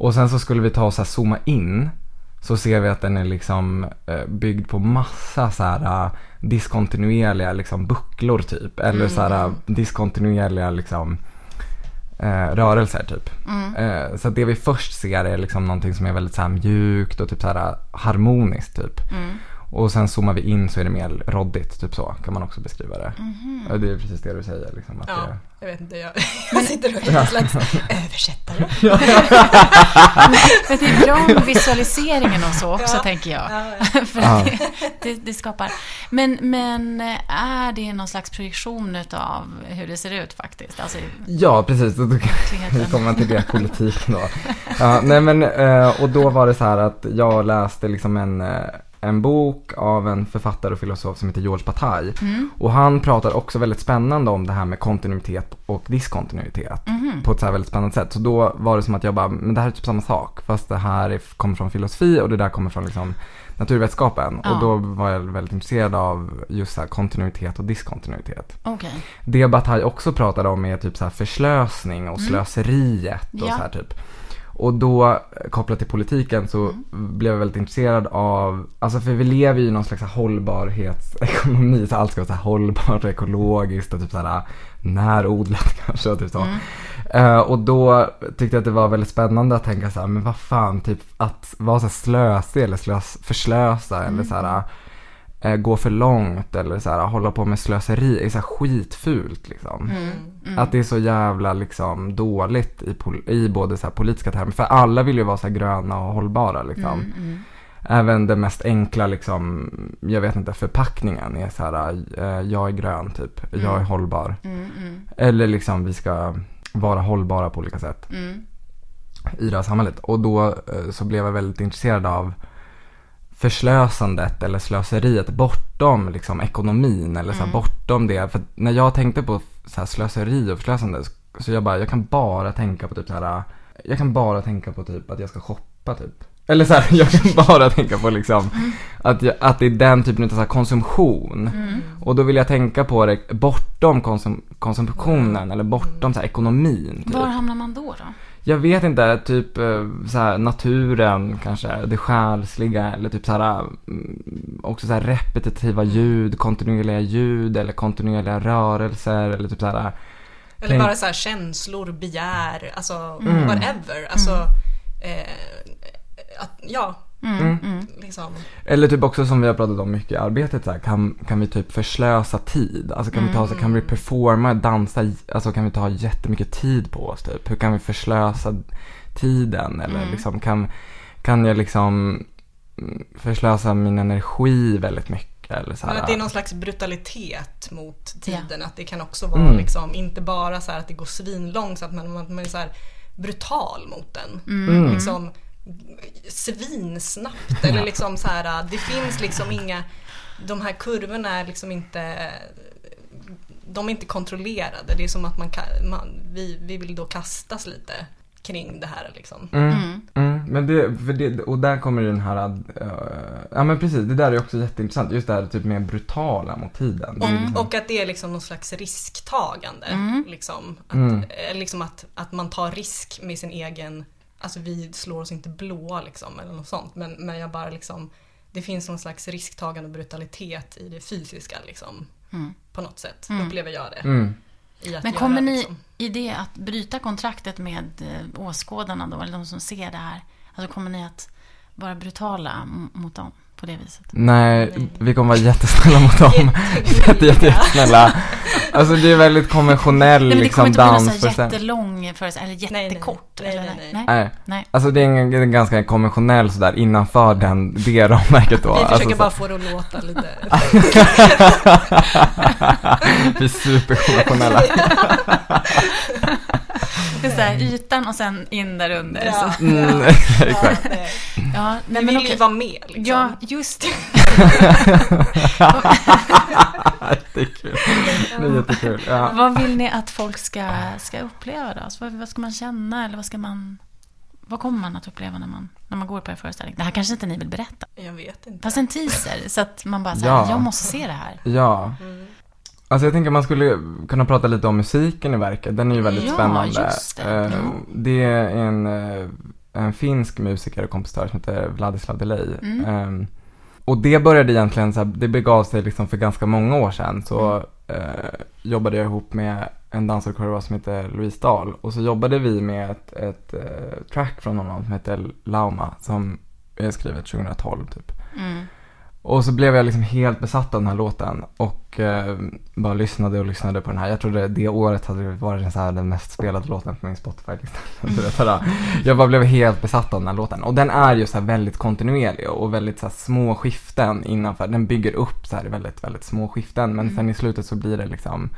Och sen så skulle vi ta och så zooma in så ser vi att den är liksom eh, byggd på massa så här eh, diskontinuerliga liksom bucklor typ. Eller så här eh, diskontinuerliga liksom eh, rörelser typ. Eh, så det vi först ser är liksom någonting som är väldigt så mjukt och typ så här harmoniskt typ. Och sen zoomar vi in så är det mer roddigt, typ så kan man också beskriva det. Ja, det är precis det du säger liksom. Att Ja, det, jag vet inte. Jag, jag sitter och är någon slags översättare. Men det är bra med visualiseringen och så också, Ja. tänker jag. Ja, ja. För Ja. det, det, det skapar... Men, men är det någon slags projektion av hur det ser ut faktiskt? Alltså, Ja, precis. Då vi komma till det politiken då. Ja, nej men, eh, och då var det så här att jag läste liksom en, eh, en bok av en författare och filosof som heter George Bataille. Och han pratar också väldigt spännande om det här med kontinuitet och diskontinuitet. På ett så här väldigt spännande sätt. Så då var det som att jag bara, men det här är typ samma sak. Fast det här är, kommer från filosofi och det där kommer från liksom naturvetenskapen. Ja. Och då var jag väldigt intresserad av just så här kontinuitet och diskontinuitet. Okej. Det Bataille också pratade om är typ så här förslösning och slöseriet och Mm. Ja. så här typ. Och då kopplat till politiken så Mm. blev jag väldigt intresserad av, alltså för vi lever ju i någon slags hållbarhetsekonomi, så allt ska vara så här hållbart och ekologiskt och typ så här närodlat kanske typ så. Mm. Eh, och då tyckte jag att det var väldigt spännande att tänka så här, men vad fan, typ att vara så slösig eller slös, förslösa eller så här eh, gå för långt eller så här hålla på med slöseri är så här skitfult liksom. Att det är så jävla liksom dåligt i, pol- i både så här politiska termer. För alla vill ju vara så här gröna och hållbara liksom. Även det mest enkla liksom, jag vet inte, förpackningen är så här, eh, jag är grön typ, jag är hållbar. Eller liksom vi ska vara hållbara på olika sätt i det här samhället. Och då eh, så blev jag väldigt intresserad av förslösandet eller slöseriet bortom liksom ekonomin eller så här, bortom det. För när jag tänkte på så här, slöseri och förslösande så- jag bara, jag kan bara tänka på typ så här, jag kan bara tänka på typ att jag ska shoppa typ. Eller så här, jag kan bara tänka på liksom att, jag, att det är den typen av så konsumtion. Och då vill jag tänka på det bortom konsum, konsumtionen eller bortom så ekonomin. Typ. Var hamnar man då? då? Jag vet inte, typ eh, så här, naturen kanske, det själsliga eller typ så här, mm, också så här repetitiva ljud, kontinuerliga ljud eller kontinuerliga rörelser eller typ så här. Eller Tänk- bara så här känslor, begär, alltså Mm. whatever. Alltså, eh, att, ja, Mm. liksom. Eller typ också som vi har pratat om mycket i arbetet så här, kan, kan vi typ förslösa tid? Alltså kan vi ta, så kan vi performa, dansa, alltså kan vi ta jättemycket tid på oss typ? Hur kan vi förslösa tiden? Eller liksom kan, kan jag liksom mm, förslösa min energi väldigt mycket? Eller så här, Men att det är någon slags brutalitet mot tiden. Att det kan också vara Mm. liksom, inte bara så här att det går svinlångsamt men att man är så här brutal mot den. Mm. Liksom svinsnabbt eller liksom så här, det finns liksom inga, de här kurvorna är liksom inte de är inte kontrollerade. Det är som att man, man vi, vi vill då kastas lite kring det här liksom. Mm. Mm. Men det, för det, och där kommer ju den här, äh, ja men precis, det där är också jätteintressant. Just det här typ mer brutala mot tiden. Är liksom- Och, att det är liksom någon slags risktagande. Liksom, att, Mm. eh, liksom att, att man tar risk med sin egen, alltså vi slår oss inte blåa liksom eller något sånt. Men, men jag bara liksom, det finns någon slags risktagande och brutalitet i det fysiska liksom. På något sätt upplever jag det. Mm. I att Men göra, kommer ni liksom. i det att bryta kontraktet med eh, åskådarna då, eller de som ser det här? Alltså kommer ni att vara brutala mot dem på det viset? Nej, Nej. vi kommer vara jättesnälla mot dem. Jätte, jätte, jättesnälla. Alltså det är väldigt konventionell Nej, men det liksom kommer inte bli någon dans. jättelång föreställning, eller nej, nej. jättekort. Nej, eller, nej, nej. Nej. nej. Alltså det är en, en ganska konventionell sådär innanför den, det ramverket då. Vi försöker alltså, så- bara få det att låta lite Vi är superkonventionella. Det är så här, ytan och sen in där under. Ja. Så. Mm, Ja, exakt. nej. Ja, Vi men vill ju okej. vara med liksom. Ja, just det. det är kul. Det är jättekul. Ja. Vad vill ni att folk ska, ska uppleva då? Så vad, vad ska man känna eller vad ska man... Vad kommer man att uppleva när man, när man går på en föreställning? Det här kanske inte ni vill berätta. Jag vet inte. Fast en teaser, så att man bara säger, Ja. jag måste se det här. ja. Mm. Alltså jag tänker man skulle kunna prata lite om musiken i verket. Den är ju väldigt Ja, spännande. just det. Eh, Ja. det är en, eh, en finsk musiker och kompositör som heter Vladislav Delay. Mm. Eh, och det började egentligen så här, det begav sig liksom för ganska många år sedan. Så Mm. eh, jobbade jag ihop med en koreograf som heter Louise Dahl. Och så jobbade vi med ett, ett eh, track från honom som heter Lauma. Som är skrivet 2012 typ. Mm. Och så blev jag liksom helt besatt av den här låten och eh, bara lyssnade och lyssnade på den här. Jag trodde det året hade det varit den, så här, den mest spelade låten på min Spotify-lista. Jag bara blev helt besatt av den här låten. Och den är ju så här väldigt kontinuerlig och väldigt så små skiften innanför. Den bygger upp så här väldigt, väldigt små skiften. Men sen i slutet så blir det liksom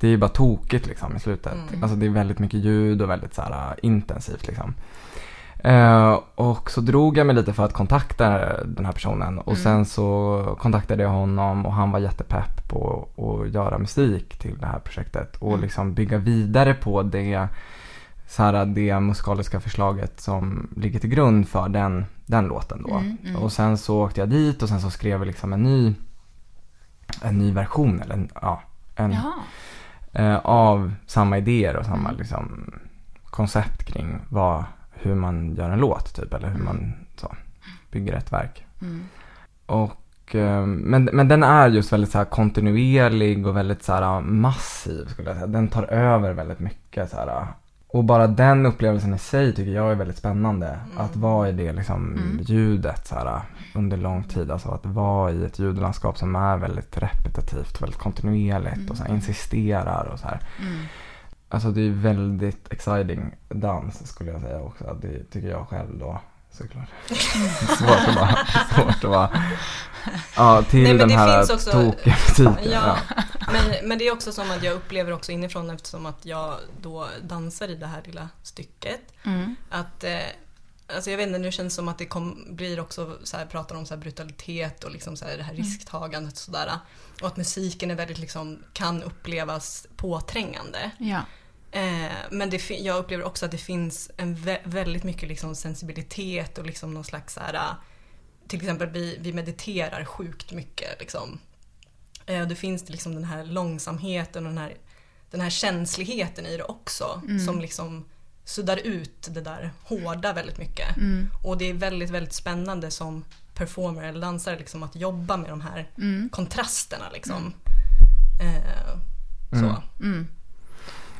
det är ju bara tokigt liksom i slutet. Mm. Alltså det är väldigt mycket ljud och väldigt så här intensivt liksom. Eh, och så drog jag mig lite för att kontakta den här personen och Mm. sen så kontaktade jag honom och han var jättepepp på att göra musik till det här projektet och Mm. liksom bygga vidare på det, så här, det musikaliska förslaget som ligger till grund för den, den låten då. Mm, mm. Och sen så åkte jag dit och sen så skrev jag liksom en ny, en ny version eller en, ja, en, eh, av samma idéer och samma Mm. liksom, koncept kring vad, hur man gör en låt typ eller hur Mm. man så, bygger ett verk. Mm. Och, eh, men, men den är just väldigt så kontinuerlig och väldigt så här massiv skulle jag säga. Den tar över väldigt mycket så här. Och bara den upplevelsen i sig tycker jag är väldigt spännande. Mm. Att vara i det liksom Mm. ljudet så här under lång tid. Alltså att vara i ett ljudlandskap som är väldigt repetitivt, väldigt kontinuerligt och så här Mm. insisterar och så här. Mm. Alltså det är väldigt exciting dans skulle jag säga också. Det tycker jag själv då såklart. svårt att vara, svårt att vara, ja till Nej, men den det här också- tokiga musiken. Ja, Ja. men, men det är också som att jag upplever också inifrån eftersom att jag då dansar i det här lilla stycket. Mm. Att, eh, alltså jag vet inte, nu känns det som att det kom, blir också så här, pratar om så här brutalitet och liksom så här det här risktagandet och sådär. Och att musiken är väldigt liksom, kan upplevas påträngande. Ja. Eh, men det, jag upplever också att det finns en vä- väldigt mycket liksom sensibilitet och liksom någon slags så här, eh, till exempel vi, vi mediterar sjukt mycket. Liksom. Eh, det finns liksom den här långsamheten och den här, den här känsligheten i det också. Mm. Som liksom suddar ut det där hårda väldigt mycket. Mm. Och det är väldigt, väldigt spännande som performer eller dansare liksom, att jobba med de här Mm. kontrasterna. Liksom. Eh, så.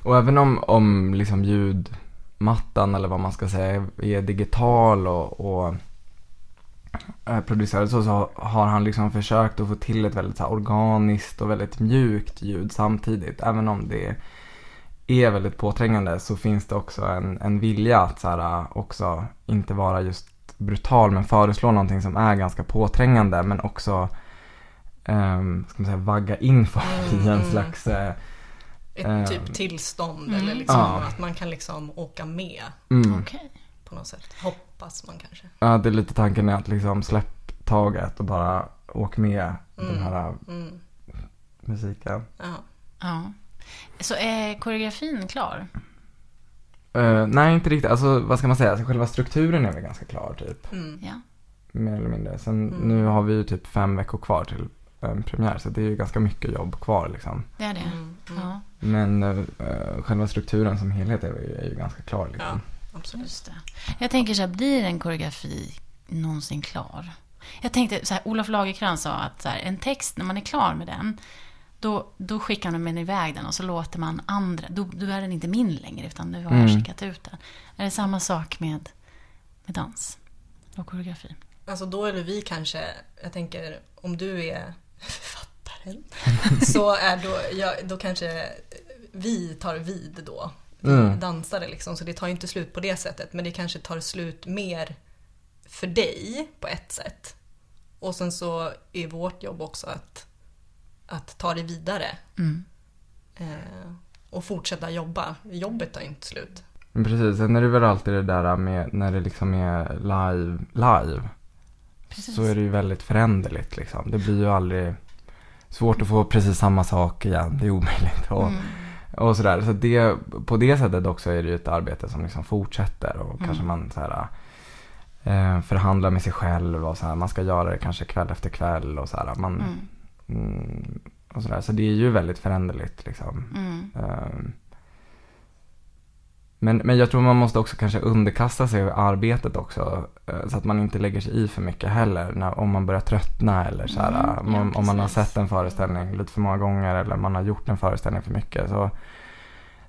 Och även om, om liksom ljudmattan eller vad man ska säga är digital och, och är producerad så, så har han liksom försökt att få till ett väldigt så här, organiskt och väldigt mjukt ljud samtidigt. Även om det är väldigt påträngande så finns det också en, en vilja att så här, också inte vara just brutal men föreslå någonting som är ganska påträngande men också um, ska man säga, vagga in folk i en Mm. slags eh, Ett Eh, typ tillstånd mm. eller liksom Ja. att man kan liksom åka med mm. Okej. på något sätt. Hoppas man kanske. Ja, det är lite tanken är att liksom släpp taget och bara åk med den Mm. här Mm. musiken. Ja. Ja. Så är koreografin klar? Eh, nej, inte riktigt. Alltså, vad ska man säga? Alltså, själva strukturen är väl ganska klar, typ. Mm. Ja. Mer eller mindre. Sen Mm. nu har vi ju typ fem veckor kvar till en premiär, så det är ju ganska mycket jobb kvar liksom. Det är det? Mm. Mm. Ja, Men eh, själva strukturen som helhet är ju, är ju ganska klar liksom. Absolut. just det. Jag tänker så här, blir en koreografi någonsin klar? Jag tänkte så här, Olof Lagercrantz sa att så här, en text, när man är klar med den, då, då skickar man den iväg den och så låter man andra, då, då är den inte min längre utan nu har jag Mm. skickat ut den. Är det samma sak med, med dans och koreografi? Alltså då är det vi kanske, jag tänker om du är författaren så är då, ja, då kanske vi tar vid då. Mm. dansare liksom, så det tar ju inte slut på det sättet. Men det kanske tar slut mer för dig på ett sätt. Och sen så är vårt jobb också att, att ta det vidare. Mm. Eh, och fortsätta jobba. Jobbet tar ju inte slut. Men precis, sen är det väl alltid det där med när det liksom är live, live. Precis. Så är det ju väldigt föränderligt liksom. Det blir ju aldrig svårt att få precis samma sak igen. Det är omöjligt. Och, Mm. och sådär. Så det, på det sättet också är det ju ett arbete som liksom fortsätter. Och Mm. kanske man så här, eh, förhandlar med sig själv och så här. Man ska göra det kanske kväll efter kväll och så här. Man, Mm. mm, och sådär. Så det är ju väldigt föränderligt liksom. Mm. Ehm, Men, men jag tror man måste också kanske underkasta sig arbetet också. eh, Så att man inte lägger sig i för mycket heller. När, om man börjar tröttna eller så här, Mm, ja, om, om man har sett en föreställning lite för många gånger eller man har gjort en föreställning för mycket. Så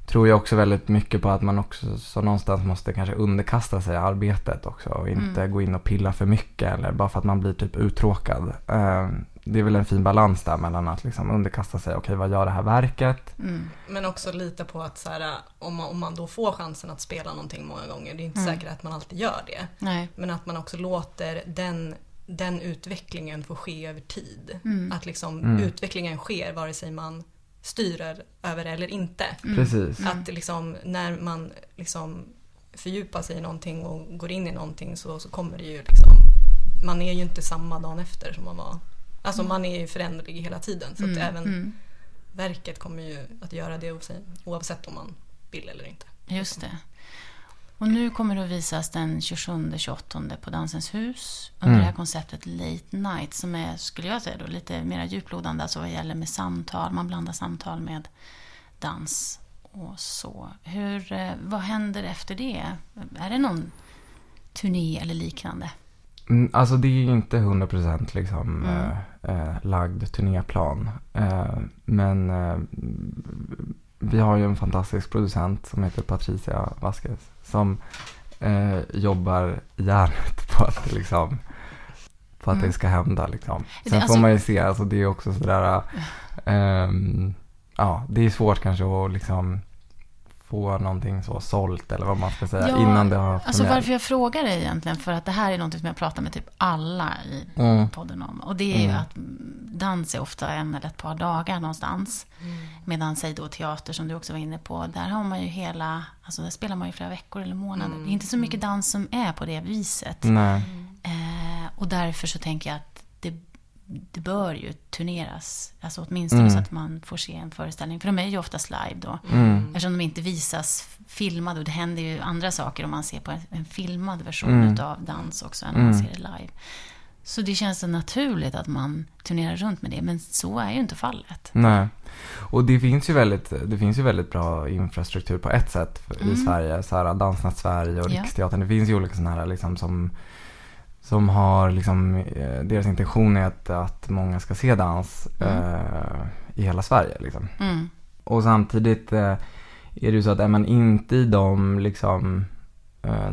tror jag också väldigt mycket på att man också så någonstans måste kanske underkasta sig arbetet också. Och inte Mm. gå in och pilla för mycket eller bara för att man blir typ uttråkad. Det är väl en fin balans där mellan att liksom underkasta sig. Okej, vad gör det här verket? Mm. Men också lita på att så här, om, man, om man då får chansen att spela någonting många gånger, det är inte Mm. säkert att man alltid gör det. Nej. Men att man också låter den, den utvecklingen få ske över tid. Mm. Att liksom Mm. utvecklingen sker vare sig man styr över det eller inte. Mm. Precis. Mm. Att liksom, när man liksom fördjupar sig i någonting och går in i någonting så, så kommer det ju liksom, man är ju inte samma dagen efter som man var. Alltså man är ju föränderlig hela tiden så att Mm. även Mm. verket kommer ju att göra det oavsett- oavsett om man vill eller inte. Just det. Och nu kommer det att visas den 27-28 på Dansens hus under Mm. det här konceptet Late Night som är, skulle jag säga då, lite mer djuplodande alltså vad gäller med samtal. Man blandar samtal med dans och så. Hur, eh, vad händer efter det? Är det någon turné eller liknande? Mm, Alltså det är ju inte 100% liksom Mm. eh, eh, lagd turnéplan. Eh, men eh, vi har ju en fantastisk producent som heter Patricia Vasquez. Som eh, jobbar järnet på att liksom på att Mm. det ska hända liksom. Det- Sen alltså- får man ju se, alltså det är också sådär, ehm, ja det är svårt kanske att liksom få någonting så sålt eller vad man ska säga Ja, innan det har Alltså premiär. varför jag frågar dig egentligen, för att det här är något som jag pratar med typ alla i Mm. podden om. Och det är ju Mm. att mm, dans är ofta en eller ett par dagar någonstans. Medan, säg då teater som du också var inne på, där har man ju hela, alltså där spelar man ju flera veckor eller månader. Mm. Det är inte så mycket dans som är på det viset. Nej. Eh, och därför så tänker jag att det, det bör ju turneras. Alltså åtminstone Mm. så att man får se en föreställning. För de är ju oftast live då. Mm. Eftersom de inte visas filmade och det händer ju andra saker om man ser på en, en filmad version Mm. utav dans också än om man Mm. ser det live. Så det känns så naturligt att man turnerar runt med det, men så är ju inte fallet. Nej. Och det finns ju väldigt, det finns ju väldigt bra infrastruktur på ett sätt för- Mm. i Sverige. Så här, Dansnatt Sverige och Ja. Riksteatern. Det finns ju olika sådana här liksom som, som har liksom, eh, deras intention är att, att många ska se dans Mm. eh, i hela Sverige liksom. Mm. Och samtidigt eh, är det ju så att är man inte i de liksom eh,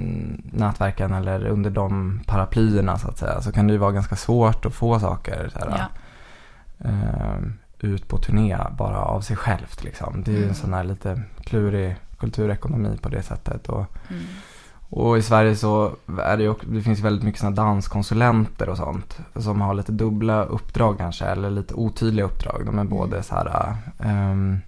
nätverken eller under de paraplyerna så att säga så kan det ju vara ganska svårt att få saker här, Ja. eh, ut på turné bara av sig självt liksom. Det är ju Mm. en sån här lite klurig kulturekonomi på det sättet. Och, Mm. Och i Sverige så är det ju också, det finns väldigt mycket såna danskonsulenter och sånt som har lite dubbla uppdrag kanske eller lite otydliga uppdrag. De är både så här ehm,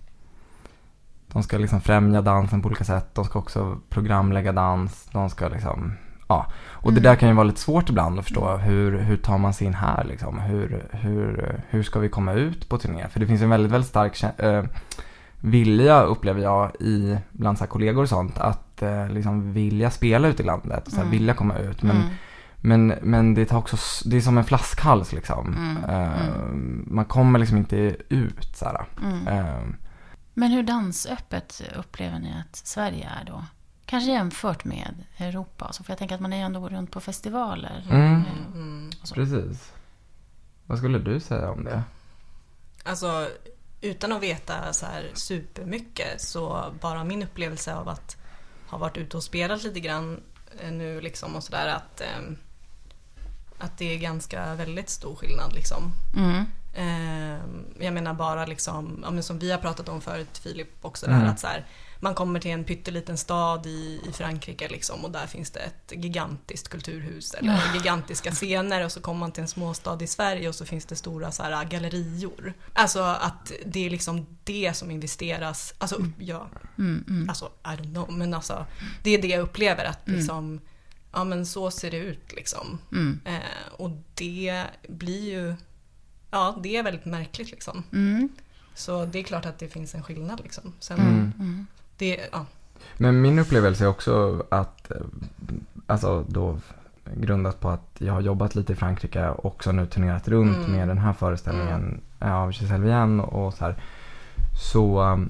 de ska liksom främja dansen på olika sätt. De ska också programlägga dans. De ska liksom, ja. Och det Mm. där kan ju vara lite svårt ibland att förstå. Hur, hur tar man sig in här liksom? Hur, hur, hur ska vi komma ut på turné? För det finns en väldigt, väldigt stark eh, vilja upplever jag i bland så kollegor och sånt. Att eh, liksom vilja spela ut i landet och så här, Mm. vilja komma ut. Men, Mm. men, men det tar också, det är som en flaskhals liksom. Mm, Eh, Man kommer liksom inte ut så här. Mm. Eh, Men hur dansöppet upplever ni att Sverige är då? Kanske jämfört med Europa. Så, för jag tänker att man är ändå runt på festivaler. Mm. Mm. Precis. Vad skulle du säga om det? Alltså utan att veta så här supermycket så bara min upplevelse av att ha varit ute och spelat lite grann eh, nu liksom och sådär att, eh, att det är ganska väldigt stor skillnad liksom. Mm. Eh, jag menar bara liksom, som vi har pratat om förut Filip också, Mm. där att så här, man kommer till en pytteliten stad i, i Frankrike liksom, och där finns det ett gigantiskt kulturhus eller gigantiska scener och så kommer man till en småstad i Sverige och så finns det stora så här, gallerior. Alltså att det är liksom det som investeras, alltså upp- ja, Mm, mm. alltså I don't know, men alltså det är det jag upplever att Mm. liksom, ja men så ser det ut liksom. Mm. Eh, och det blir ju, ja det är väldigt märkligt liksom. Mm. Så det är klart att det finns en skillnad liksom. Sen, Mm. Mm. det, ja. Men min upplevelse är också att, eh, alltså då grundat på att jag har jobbat lite i Frankrike och också nu turnerat runt Mm. med den här föreställningen av Giselle Vienne och så här. Så um,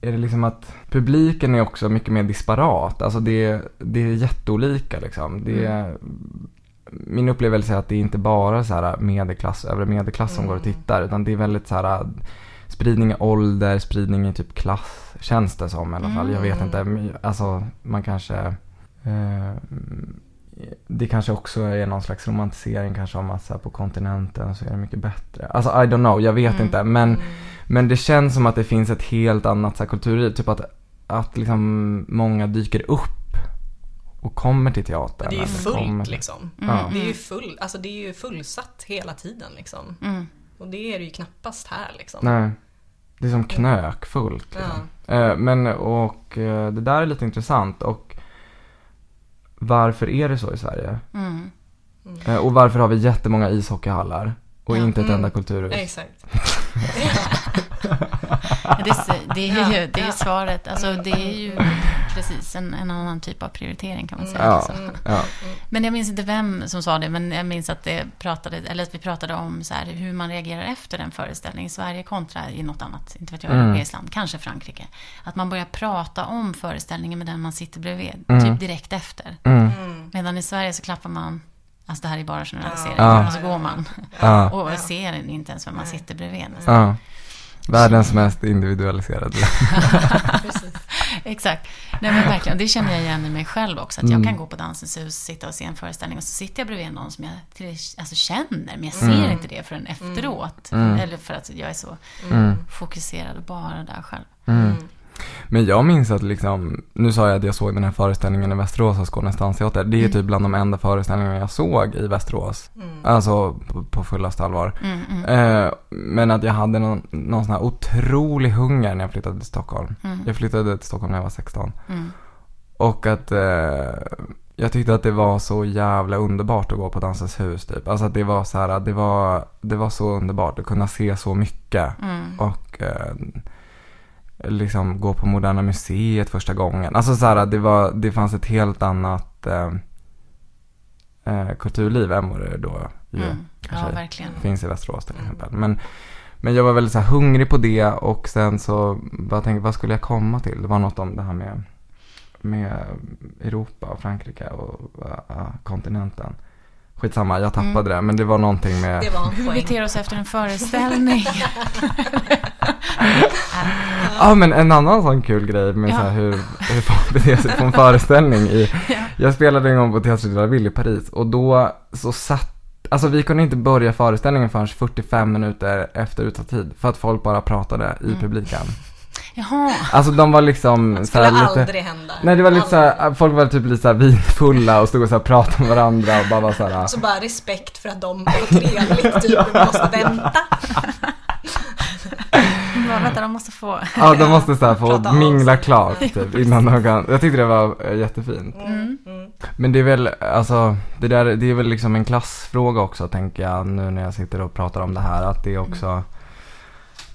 är det liksom att publiken är också mycket mer disparat. Alltså det, det är jätteolika liksom. Det är, Min upplevelse är att det är inte bara så här medelklass, övre medelklass som Mm. går och tittar. Utan det är väldigt så här spridning i ålder, spridning i typ klass, känns det som i alla fall. Jag vet Mm. inte, alltså man kanske eh, det kanske också är någon slags romantisering kanske om att så här, på kontinenten så är det mycket bättre. Alltså I don't know, jag vet Mm. inte. Men, Mm. men det känns som att det finns ett helt annat så här, kulturliv. Typ att, att liksom många dyker upp och kommer till teatern. Det är ju fullt kommer- liksom. Mm. Ja. Det är ju full, alltså det är ju fullsatt hela tiden liksom. Mm. Och det är det ju knappast här liksom. Nej, det är som knökfullt. Liksom. Eh, Men och eh, det där är lite intressant och varför är det så i Sverige? Mm. Eh, Och varför har vi jättemånga ishockeyhallar och Ja. inte ett Mm. enda kulturhus? Exakt. Det, är- det är ju det är svaret. Alltså, det är ju precis en, en annan typ av prioritering kan man säga. Ja, Alltså. Mm. ja. Men jag minns inte vem som sa det, men jag minns att, det pratade, eller att vi pratade om så här, hur man reagerar efter en föreställning i Sverige kontra i något annat, inte vet jag, Mm. europeiskt land, kanske Frankrike. Att man börjar prata om föreställningen med den man sitter bredvid, Mm. typ direkt efter. Mm. Mm. Medan i Sverige så klappar man, alltså det här är bara generalisering, Ja. och så går man Ja. och ser inte ens vem man sitter bredvid. Ja. Världens mest individualiserade. Exakt. Nej men verkligen, det känner jag igen i mig själv också. Att Mm. jag kan gå på Dansens hus, sitta och se en föreställning och så sitter jag bredvid någon som jag till, alltså, känner, men jag ser Mm. inte det förrän efteråt. Mm. Eller för att jag är så Mm. fokuserad och bara där själv. Men jag minns att liksom, nu sa jag att jag såg den här föreställningen i Västerås av Skånes dansteater. Det är Mm. typ bland de enda föreställningarna jag såg i Västerås. Mm. Alltså på, på fullaste allvar. Mm, mm, Eh, men att jag hade någon, någon sån här otrolig hunger när jag flyttade till Stockholm. mm, Jag flyttade till Stockholm när jag var 16. mm, Och att eh, jag tyckte att det var så jävla underbart att gå på Dansens hus typ. Alltså att det var så här, det var, det var så underbart att kunna se så mycket. Och eh, liksom gå på Moderna Museet första gången. Alltså så här, det, var, det fanns ett helt annat eh, eh, kulturliv än vad det då ju Mm. Ja, finns i Västerås till exempel. Men, men jag var väldigt så här hungrig på det och sen så bara tänkte, vad skulle jag komma till? Det var något om det här med, med Europa och Frankrike och uh, kontinenten. Skitsamma, jag tappade det. Men det var någonting med... Det var en Hur vi beter oss efter en föreställning. Ja men en annan sån kul grej med Ja. så här hur, hur folk beter sig på en föreställning i, Ja. jag spelade en gång på Teatro de la Ville i Paris och då så satt, alltså vi kunde inte börja föreställningen förrän 45 minuter efter utsatt tid för att folk bara pratade i Mm. publiken. Jaha. Alltså de var liksom Det så skulle här lite, aldrig hända. nej det var lite så Aldrig. här, folk var typ lite så här vinfulla och stod och så här pratade med varandra och bara var så här, Så bara respekt för att de var trevligt, typ, vi måste vänta. Bara, vänta, de måste få. ja de måste så här få mingla klart typ innan de kan, jag tyckte det var eh, jättefint. Mm. Mm. Men det är väl, alltså, det där, det är väl liksom en klassfråga också tänker jag nu när jag sitter och pratar om det här. Att det är också,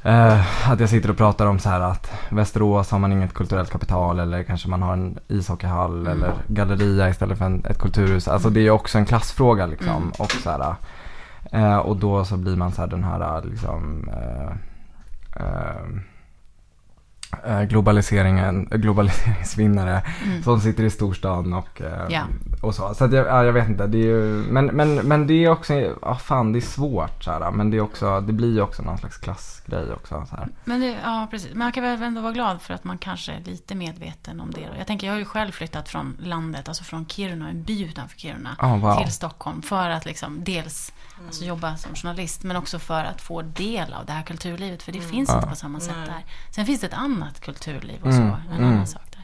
eh, att jag sitter och pratar om så här att Västerås har man inget kulturellt kapital eller kanske man har en ishockeyhall Mm. eller galleria istället för en, ett kulturhus. Alltså det är också en klassfråga liksom. Mm. Och så här, eh, och då så blir man så här den här liksom, eh, eh, eh, globaliseringen, eh, globaliseringsvinnare Mm. som sitter i storstan och, eh, Ja. och så. Så att jag, ja, jag vet inte, det är ju, men, men, men det är också, ja fan det är svårt så här, men det är också, det blir ju också någon slags klassgrej också så här. Men det, ja, precis. Men man kan väl ändå vara glad för att man kanske är lite medveten om det. Jag tänker, jag har ju själv flyttat från landet, alltså från Kiruna, en by utanför Kiruna, Ja, wow. till Stockholm. För att liksom dels alltså, jobba som journalist, men också för att få del av det här kulturlivet. För det finns inte på samma sätt Nej. där. Sen finns det ett annat kulturliv och så, Mm, en mm. annan sak där.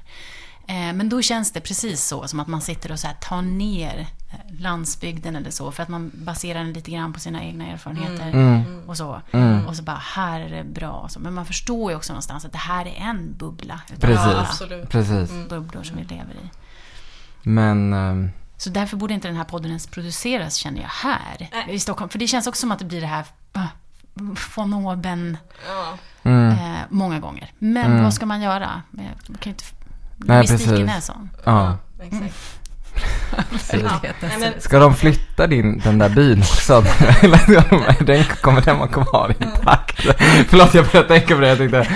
Eh, Men då känns det precis så, som att man sitter och så här tar ner eh, landsbygden eller så, för att man baserar den lite grann på sina egna erfarenheter Mm. och så. Mm. Och så bara, här är det bra. Så. Men man förstår ju också någonstans att det här är en bubbla. Precis. alla. Precis. bubblor som vi lever i. Men, ehm, Så därför borde inte den här podden ens produceras, känner jag, här Nej. i Stockholm. För det känns också som att det blir det här von oben Ja. mm, eh, många gånger. Men Mm. vad ska man göra? Eh, Man kan inte... Nej, precis. är sån. ja. Exakt. Ja. Nej, men, Ska de flytta din, den där byn också? Den, kommer den vara kvar intakt? Förlåt, jag började tänka på det. Jag tänkte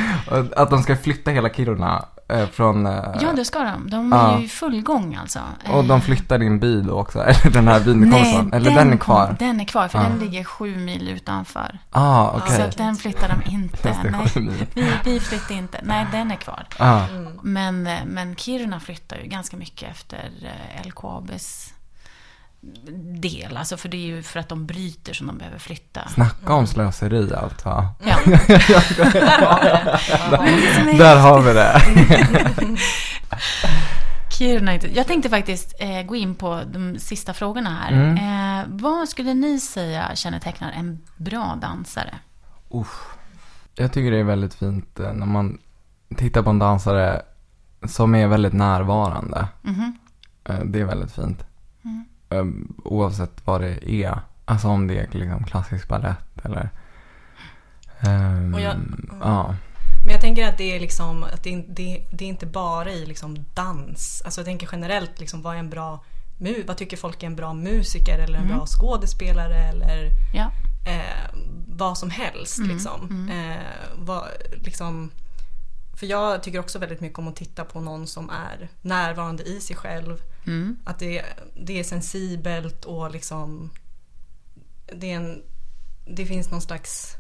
att de ska flytta hela Kiruna från... eh, Ja, det ska de. De är Ja. ju i full gång alltså. och de Eh, flyttar din by då också? Eller den här byn du kommer Nej? Eller den, är kvar? Den är kvar, för Ja. den ligger sju mil utanför. Ah, okej. Så att den flyttar de inte. Nej, vi, vi flyttar inte. Nej, den är kvar. Ah. Men, eh, men Kiruna flyttar ju ganska mycket efter eh, LKABs del. Alltså för det är ju för att de bryter som de behöver flytta. snacka om slöseri alltså. Ja. Där har vi det. Ja. Där har vi det. Kiruna är inte... Jag tänkte faktiskt eh, gå in på de sista frågorna här. Mm. Eh, vad skulle ni säga kännetecknar en bra dansare? Uff. Jag tycker det är väldigt fint eh, när man tittar på en dansare som är väldigt närvarande. Eh, Det är väldigt fint. Mm. Eh, Oavsett vad det är. Alltså om det är liksom klassisk balett eller... ehm, Och jag- Ja. Men jag tänker att det är liksom, att det, det, det är inte bara i liksom dans. Alltså jag tänker generellt, liksom, vad är en bra mu vad tycker folk är en bra musiker eller en Mm. bra skådespelare eller Ja. eh, vad som helst. Mm, Liksom. mm. Eh, vad, liksom. För jag tycker också väldigt mycket om att titta på någon som är närvarande i sig själv. Mm. Att det, det är sensibelt och liksom det, är en, det finns någon slags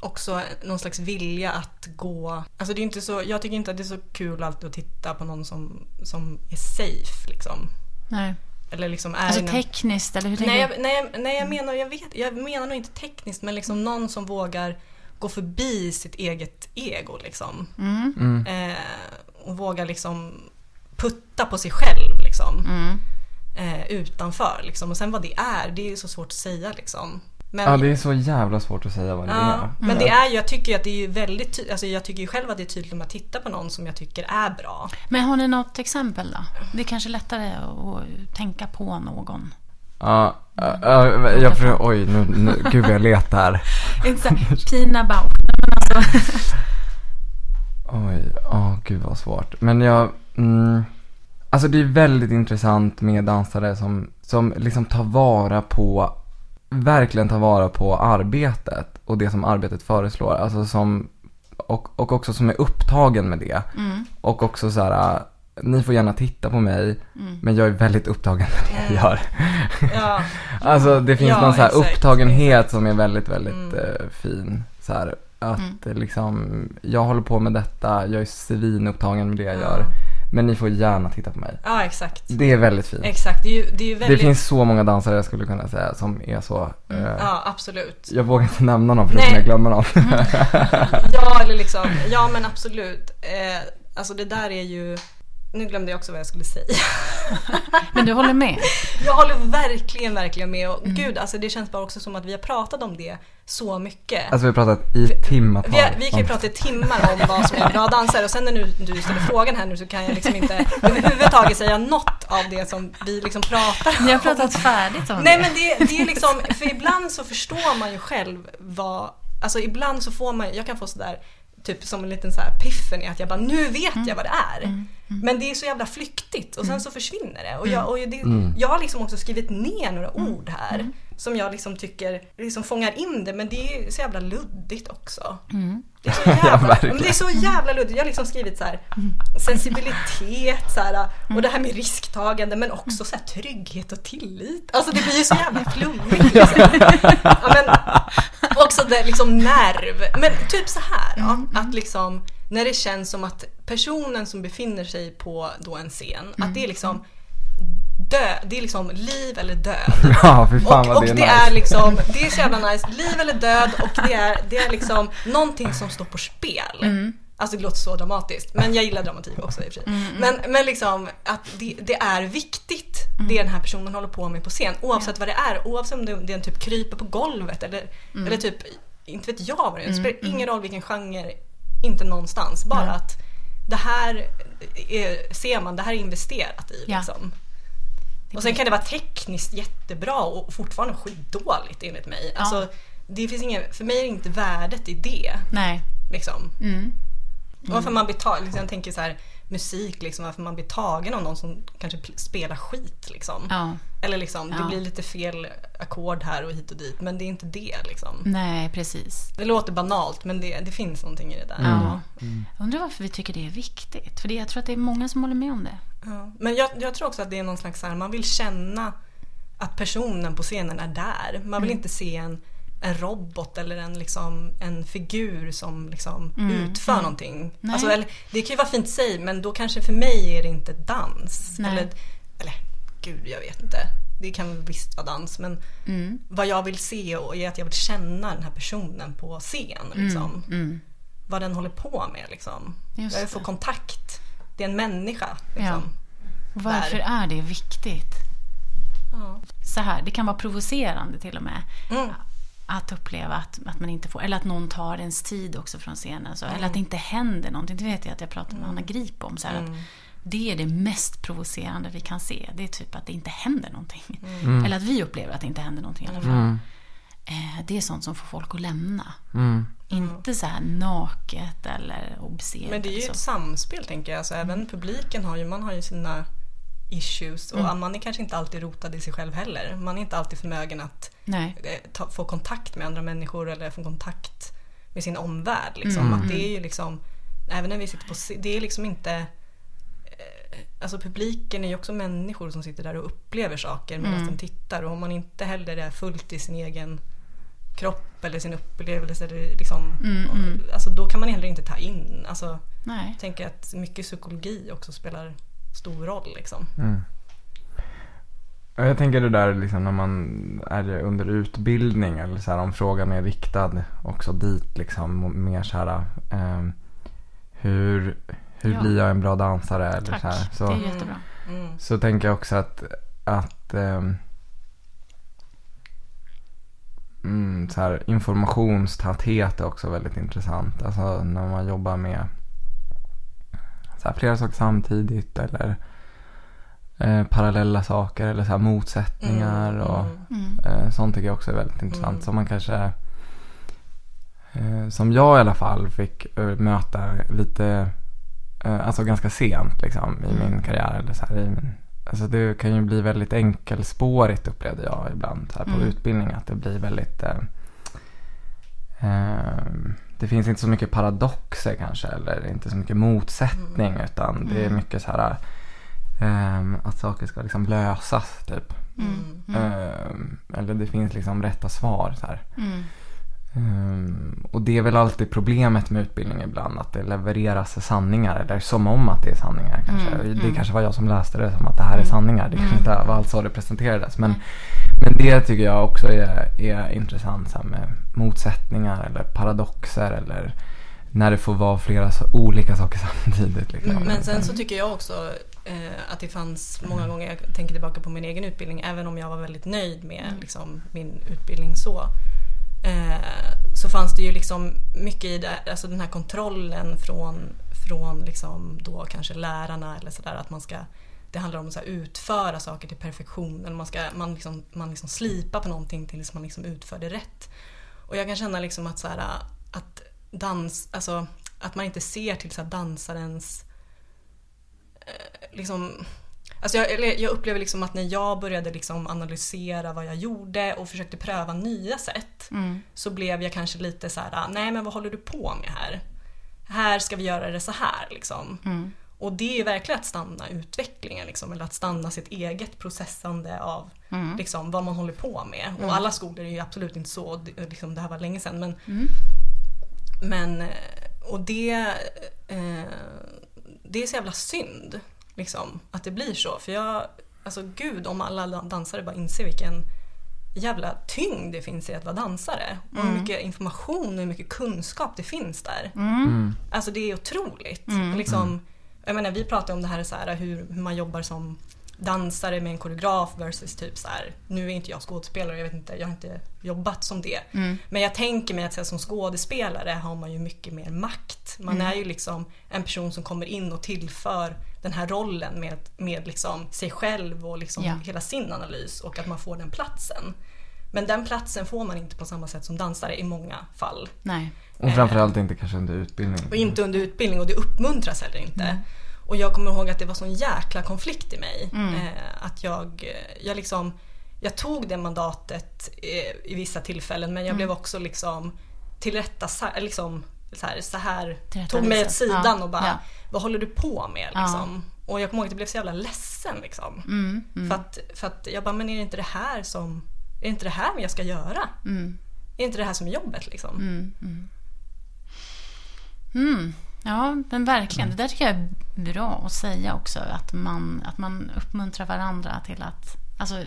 också någon slags vilja att gå. Alltså det är inte så, jag tycker inte att det är så kul alltid att titta på någon som, som är safe liksom. Nej. Eller liksom är Alltså någon- tekniskt, eller hur tänker Nej, jag, nej, nej jag, menar, jag, vet, jag menar nog inte tekniskt men liksom någon som vågar gå förbi sitt eget ego liksom. Mm. Mm. Eh, och vågar liksom putta på sig själv liksom. Mm. Eh, utanför liksom. Och sen vad det är, det är ju så svårt att säga liksom. Men, Ja, det är så jävla svårt att säga vad det ja, är. men det är ju, jag tycker ju att det är väldigt ty- alltså jag tycker ju själv att det är tydligt om jag tittar på någon som jag tycker är bra. Men har ni något exempel då? Det är kanske lättare att tänka på någon. Ja, ja, ja, jag för, oj, nu, nu, gud jag letar. Pina Bausch, men alltså. Oj, åh gud vad svårt. Men jag, mm, alltså det är väldigt intressant med dansare som, som liksom tar vara på, verkligen tar vara på arbetet och det som arbetet föreslår. Alltså som, och, och också som är upptagen med det. Mm. Och också så här, ni får gärna titta på mig, Mm. men jag är väldigt upptagen med det jag gör. Ja, Alltså det finns Ja, någon så här exakt, upptagenhet som är väldigt, väldigt Mm. eh, fin. Så här, att Mm. eh, liksom, jag håller på med detta, jag är svinupptagen med det jag Ja. gör. Men ni får gärna titta på mig. ja exakt. Det är väldigt fint. Exakt, det är ju, det är ju Det väldigt... finns så många dansare jag skulle kunna säga som är så. Mm. eh, Ja, absolut. Jag vågar inte nämna någon för då Nej. kommer jag glömma någon. Ja, eller liksom, ja men absolut. Eh, alltså det där är ju, nu glömde jag också vad jag skulle säga. Men du håller med? Jag håller verkligen, verkligen med. Mm. Och gud, alltså det känns bara också som att vi har pratat om det så mycket. Alltså vi har pratat i timmatal. vi, vi kan ju prata i timmar om vad som är bra dansare och sen när nu, du ställer frågan här nu så kan jag liksom inte överhuvudtaget säga något av det som vi liksom pratar om. Ni har pratat färdigt om Nej det. men det, det är liksom, för ibland så förstår man ju själv vad, alltså ibland så får man, jag kan få sådär typ som en liten så här piffen i att jag bara nu vet jag vad det är. Men det är så jävla flyktigt och sen så försvinner det. Och jag, och det, Mm. jag har liksom också skrivit ner några ord här. som jag liksom tycker liksom fångar in det men det är så jävla luddigt också. Mm. Det är så Ja, jävla, men det är så jävla luddigt. Jag har liksom skrivit så här sensibilitet så här, och det här med risktagande men också så här, trygghet och tillit. Alltså det blir ju så jävla flummigt. Liksom. Ja, men, också det liksom nerv. Men typ så här ja, att liksom när det känns som att personen som befinner sig på då en scen, att det är liksom dö, det är liksom liv eller död. Ja, fy fan och vad och det är det, nice. är liksom, det är så jävla nice, liv eller död och det är, det är liksom någonting som står på spel. Alltså det låter så dramatiskt, men jag gillar dramatik också i och för sig. Men, men liksom att det, det är viktigt det den här personen håller på med på scen. Oavsett vad det är, oavsett om det, det är en typ kryper på golvet eller, eller typ, inte vet jag vad det är. Det spelar ingen roll vilken genre, inte någonstans. Bara att det här är, ser man, det här är investerat i Ja. liksom. Och sen kan det vara tekniskt jättebra och fortfarande skitdåligt enligt mig. Alltså, det finns ingen, för mig är det inte värdet i det. Nej. Liksom. Mm. Varför man blir tagen, liksom, jag tänker så här, musik, liksom, varför man blir tagen av någon som kanske spelar skit. Liksom. Ja. Eller liksom, det Ja. blir lite fel ackord här och hit och dit, men det är inte det. Liksom. Nej, precis. Det låter banalt, men det, det finns någonting i det där. Ja. Jag undrar varför vi tycker det är viktigt. För det, jag tror att det är många som håller med om det. Ja. Men jag, jag tror också att det är någon slags så här, man vill känna att personen på scenen är där. Man vill inte se en, en robot eller en, liksom, en figur som liksom utför någonting. Nej. Alltså, eller, det kan ju vara fint i sig men då kanske för mig är det inte dans. Nej. Eller, eller gud, jag vet inte. Det kan visst vara dans men Mm. vad jag vill se och är att jag vill känna den här personen på scen. Liksom. Mm. Vad den håller på med. Liksom. Just jag vill få kontakt. Det är en människa. Liksom. Och Varför Där. är det viktigt? Ja. Så här, det kan vara provocerande till och med. Mm. Att uppleva att, att man inte får, eller att någon tar ens tid också från scenen. Så, Eller att det inte händer någonting. Det vet jag att jag pratade med Anna Grip om. Så här, att det är det mest provocerande vi kan se. Det är typ att det inte händer någonting. Eller att vi upplever att det inte händer någonting i alla fall. Eh, det är sånt som får folk att lämna. Mm. Inte så här naket eller obscent. Men det är ju ett samspel tänker jag. Alltså, Även publiken har ju, man har ju sina issues och man är kanske inte alltid rotad i sig själv heller. Man är inte alltid förmögen att eh, ta, få kontakt med andra människor eller få kontakt med sin omvärld. Liksom. Att det är ju liksom, även när vi sitter på det är liksom inte eh, Alltså publiken är ju också människor som sitter där och upplever saker medan de tittar och om man inte heller är fullt i sin egen kropp eller sin upplevelse eller liksom, alltså då kan man heller inte ta in, alltså Nej. jag tänker att mycket psykologi också spelar stor roll liksom. Och Jag tänker det där liksom när man är under utbildning eller så här, om frågan är riktad också dit liksom mer så här ehm, hur, hur Ja. blir jag en bra dansare eller Tack. så här. Så, Det är jättebra. Mm. så tänker jag också att, att ehm, mm, så här, informationstäthet är också väldigt intressant. Alltså när man jobbar med så här, flera saker samtidigt eller eh, parallella saker eller så här, motsättningar Mm, och mm. eh, sånt tycker jag också är väldigt intressant. Som man kanske, eh, som jag i alla fall fick eh, möta lite, eh, alltså ganska sent liksom i min karriär. Eller så här, i min, alltså det kan ju bli väldigt enkelspårigt upplevde jag ibland här, på Mm. utbildning. Att det blir väldigt eh, eh, det finns inte så mycket paradoxer kanske eller inte så mycket motsättning utan det är mycket så här ehm, att saker ska liksom lösas typ. Mm. Ehm, eller det finns liksom rätta svar så här. Mm. Ehm, och det är väl alltid problemet med utbildning ibland att det levereras sanningar eller som om att det är sanningar kanske. Mm, Det kanske var jag som läste det som att det här är sanningar. Det kanske inte var alls så det presenterades. Men, men det tycker jag också är, är intressant så med motsättningar eller paradoxer eller när det får vara flera olika saker samtidigt. Liksom. Men sen så tycker jag också eh, att det fanns många gånger, jag tänker tillbaka på min egen utbildning, även om jag var väldigt nöjd med liksom, min utbildning så. Eh, så fanns det ju liksom mycket i det, alltså den här kontrollen från, från liksom då kanske lärarna eller sådär att man ska det handlar om att utföra saker till perfektion. Eller man, ska, man, liksom, man liksom slipar på någonting tills man liksom utför det rätt. Och jag kan känna liksom att, så här, att dans, alltså att man inte ser till så här dansarens eh, liksom Alltså jag, jag upplever liksom att när jag började liksom analysera vad jag gjorde och försökte pröva nya sätt Mm. så blev jag kanske lite så här: nej men vad håller du på med här? Här ska vi göra det så här liksom. Mm. Och det är verkligen att stanna utvecklingen liksom, eller att stanna sitt eget processande av Mm. liksom, vad man håller på med. Och alla skolor är ju absolut inte så, det- liksom, det här var länge sedan men Mm. men, och det, eh, det är så jävla synd. Liksom, att det blir så. För jag, alltså gud om alla dansare bara inser vilken jävla tyngd det finns i att vara dansare. Och hur mycket information och hur mycket kunskap det finns där. Mm. Alltså det är otroligt. Mm. Liksom, jag menar, vi pratar om det här, så här hur, hur man jobbar som dansare med en koreograf versus typ så här. nu är inte jag skådespelare, jag vet inte, jag har inte jobbat som det. Mm. Men jag tänker mig att så här, som skådespelare har man ju mycket mer makt. Man är ju liksom en person som kommer in och tillför den här rollen med, med liksom sig själv och liksom Ja. hela sin analys och att man får den platsen. Men den platsen får man inte på samma sätt som dansare i många fall. Nej. Och framförallt inte kanske under utbildning. Och inte under utbildning och det uppmuntras heller inte. Och jag kommer ihåg att det var sån jäkla konflikt i mig. Eh, att jag, jag liksom, jag tog det mandatet eh, i vissa tillfällen men jag blev också liksom tillrätta, liksom, så här, så här tog mig åt sidan Ja, och bara, ja. vad håller du på med Ja. liksom? Och jag kommer ihåg att jag blev så jävla ledsen liksom. Mm. Mm. För, att, för att jag bara, men är det inte det här som, är det inte det här jag ska göra? Mm. Är det inte det här som är jobbet liksom? Mm. Mm. Mm. Ja, men verkligen. Det där tycker jag är bra att säga också. Att man, att man uppmuntrar varandra till att... Alltså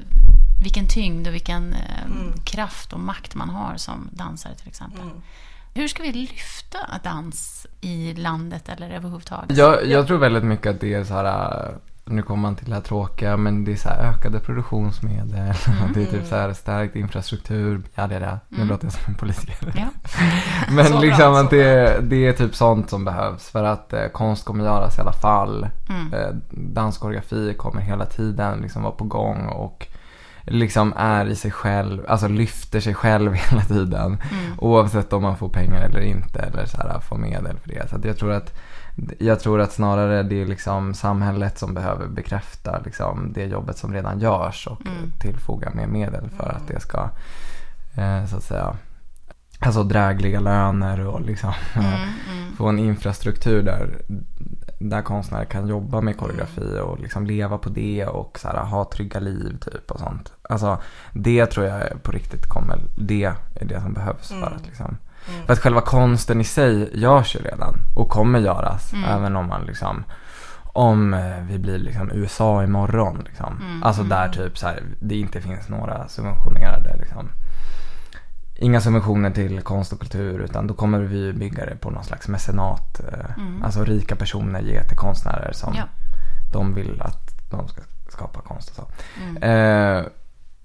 vilken tyngd och vilken eh, kraft och makt man har som dansare till exempel. Mm. Hur ska vi lyfta dans i landet eller överhuvudtaget? Jag, jag tror väldigt mycket att det är så här, nu kommer man till det här tråkiga, men det är så ökade produktionsmedel, det är typ så här stärkt infrastruktur, ja det är det, nu låter jag som en politiker. Ja. Men bra, liksom att det, det är typ sånt som behövs för att eh, konst kommer göras i alla fall. Mm. Eh, danskoreografi kommer hela tiden liksom vara på gång och liksom är i sig själv, alltså lyfter sig själv hela tiden. Mm. Oavsett om man får pengar eller inte eller så här, får medel för det. Så jag tror att jag tror att snarare det är liksom samhället som behöver bekräfta liksom det jobbet som redan görs och Mm. tillfoga mer medel för att det ska eh, så att säga Alltså drägliga löner och liksom Mm. Mm. få en infrastruktur där, där konstnärer kan jobba med koreografi och liksom leva på det och så här, ha trygga liv typ och sånt. Alltså det tror jag på riktigt kommer, det är det som behövs för Mm. att liksom Mm. För att själva konsten i sig görs ju redan och kommer göras Mm. även om man liksom om eh, vi blir liksom USA imorgon liksom. Mm. Alltså där typ så här, det inte finns några subventionerade liksom Inga subventioner till konst och kultur utan då kommer vi bygga det på någon slags mecenat. eh, Mm. Alltså rika personer ger till konstnärer som Ja. de vill att de ska skapa konst och så. Mm. Eh,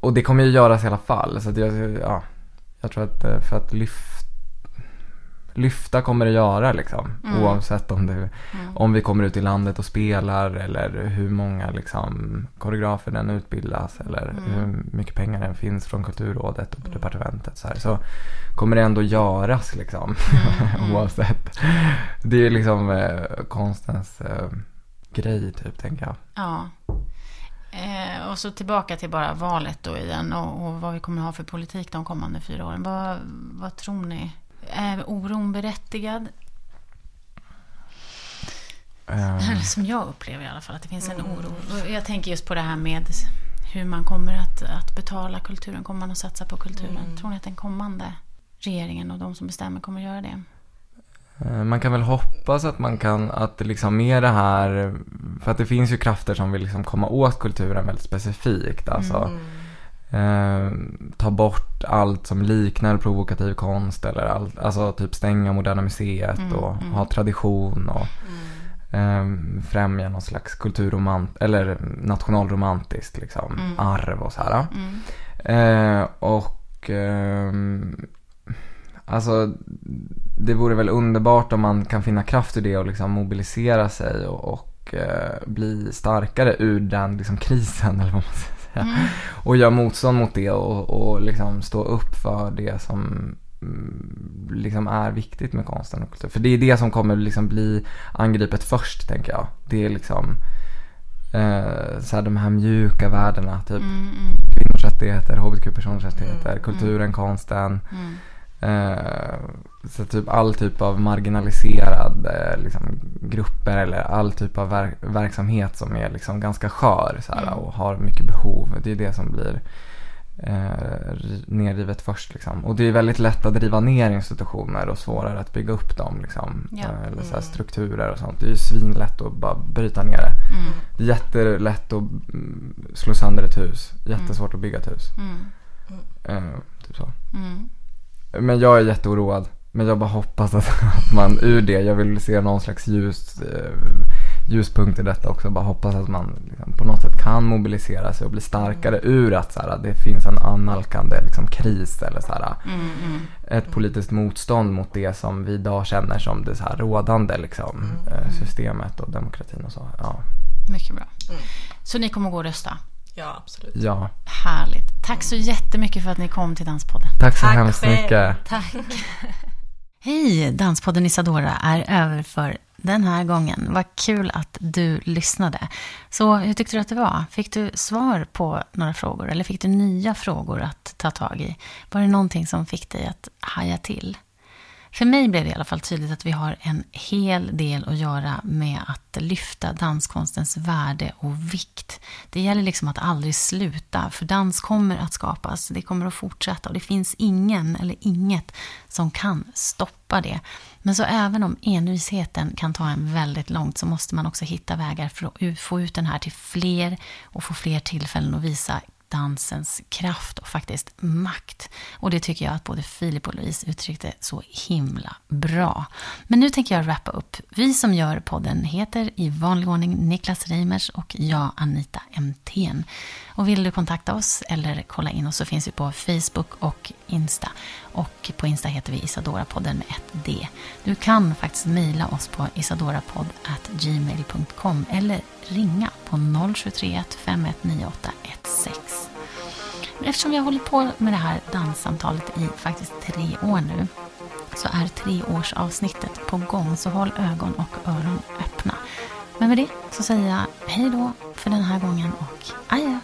och det kommer ju göras i alla fall. Så jag, ja, jag tror att eh, för att lyfta Lyfta kommer det göra liksom. Mm. Oavsett om, det, Mm. om vi kommer ut i landet och spelar eller hur många liksom, koreografer den utbildas eller Mm. hur mycket pengar den finns från Kulturrådet och på departementet. Så, här, så kommer det ändå göras liksom. Mm. Oavsett. Det är ju liksom eh, konstens eh, grej typ tänker jag. Ja. Eh, och så tillbaka till bara valet då igen och, och vad vi kommer ha för politik de kommande fyra åren. Vad, vad tror ni? Är oron berättigad? Eller som jag upplever i alla fall att det finns en oro. Och Jag tänker just på det här med hur man kommer att, att betala kulturen. Kommer man att satsa på kulturen? Mm. Tror ni att den kommande regeringen och de som bestämmer kommer att göra det? Eh, Man kan väl hoppas att man kan, att det liksom med det här, för att det finns ju krafter som vill liksom komma åt kulturen väldigt specifikt. Alltså eh, ta bort allt som liknar provokativ konst eller allt, alltså typ stänga Moderna Museet Mm, och mm. ha tradition och Mm. eh, främja någon slags kulturromant, eller nationalromantiskt liksom, Mm. arv och så här. Mm. Eh, och ehm, alltså det vore väl underbart om man kan finna kraft i det och liksom mobilisera sig och, och eh, bli starkare ur den liksom krisen eller vad man säga. Mm. Och göra motstånd mot det och, och liksom stå upp för det som mm, liksom är viktigt med konsten och kultur. För det är det som kommer liksom bli angripet först tänker jag. Det är liksom eh, så här, de här mjuka värdena, typ Mm, mm, kvinnors rättigheter, hbtq-personers rättigheter, Mm, kulturen, konsten. Mm. Eh, så typ all typ av marginaliserade liksom, grupper eller all typ av ver- verksamhet som är liksom ganska skör så här, Mm. och har mycket behov. Det är det som blir eh, ri- nerrivet först. Liksom. Och det är väldigt lätt att riva ner institutioner och svårare att bygga upp dem. Liksom. Ja. Eh, eller så här, Mm. strukturer och sånt. Det är ju svinlätt att bara bryta ner det. Mm, Det är jättelätt att mm, slå sönder ett hus. Jättesvårt att bygga ett hus. mm, Eh, typ så. mm. Men jag är jätteoroad. Men jag bara hoppas att, att man ur det, jag vill se någon slags ljus, eh, ljuspunkt i detta också. Bara hoppas att man liksom, på något sätt kan mobilisera sig och bli starkare ur att så här, det finns en annalkande liksom, kris eller så här, Mm, mm. ett politiskt motstånd mot det som vi idag känner som det så här, rådande liksom, eh, systemet och demokratin och så. Ja. Mycket bra. Mm. Så ni kommer gå och rösta? Ja, absolut. ja. Härligt. Tack så jättemycket för att ni kom till Danspodden. Tack så Tack hemskt själv. mycket. Tack. Hej, Danspodden Isadora är över för den här gången. Vad kul att du lyssnade. Så hur tyckte du att det var? Fick du svar på några frågor eller fick du nya frågor att ta tag i? Var det någonting som fick dig att haja till? För mig blev det i alla fall tydligt att vi har en hel del att göra med att lyfta danskonstens värde och vikt. Det gäller liksom att aldrig sluta, för dans kommer att skapas, det kommer att fortsätta och det finns ingen eller inget som kan stoppa det. Men så även om envisheten kan ta en väldigt långt så måste man också hitta vägar för att få ut den här till fler och få fler tillfällen att visa dansens kraft och faktiskt makt. Och det tycker jag att både Filip och Louise uttryckte så himla bra. Men nu tänker jag wrappa upp. Vi som gör podden heter i vanlig ordning Niklas Reimers och jag Anita Emthén. Och vill du kontakta oss eller kolla in oss så finns vi på Facebook och Insta. Och på Insta heter vi isadorapodden med ett D. Du kan faktiskt mejla oss på isadorapodd.gmail.com eller ringa på 073 519816. Men eftersom vi har hållit på med det här danssamtalet i faktiskt tre år nu så är treårsavsnittet på gång, så håll ögon och öron öppna. Men med det så säger jag hej då för den här gången och adjö.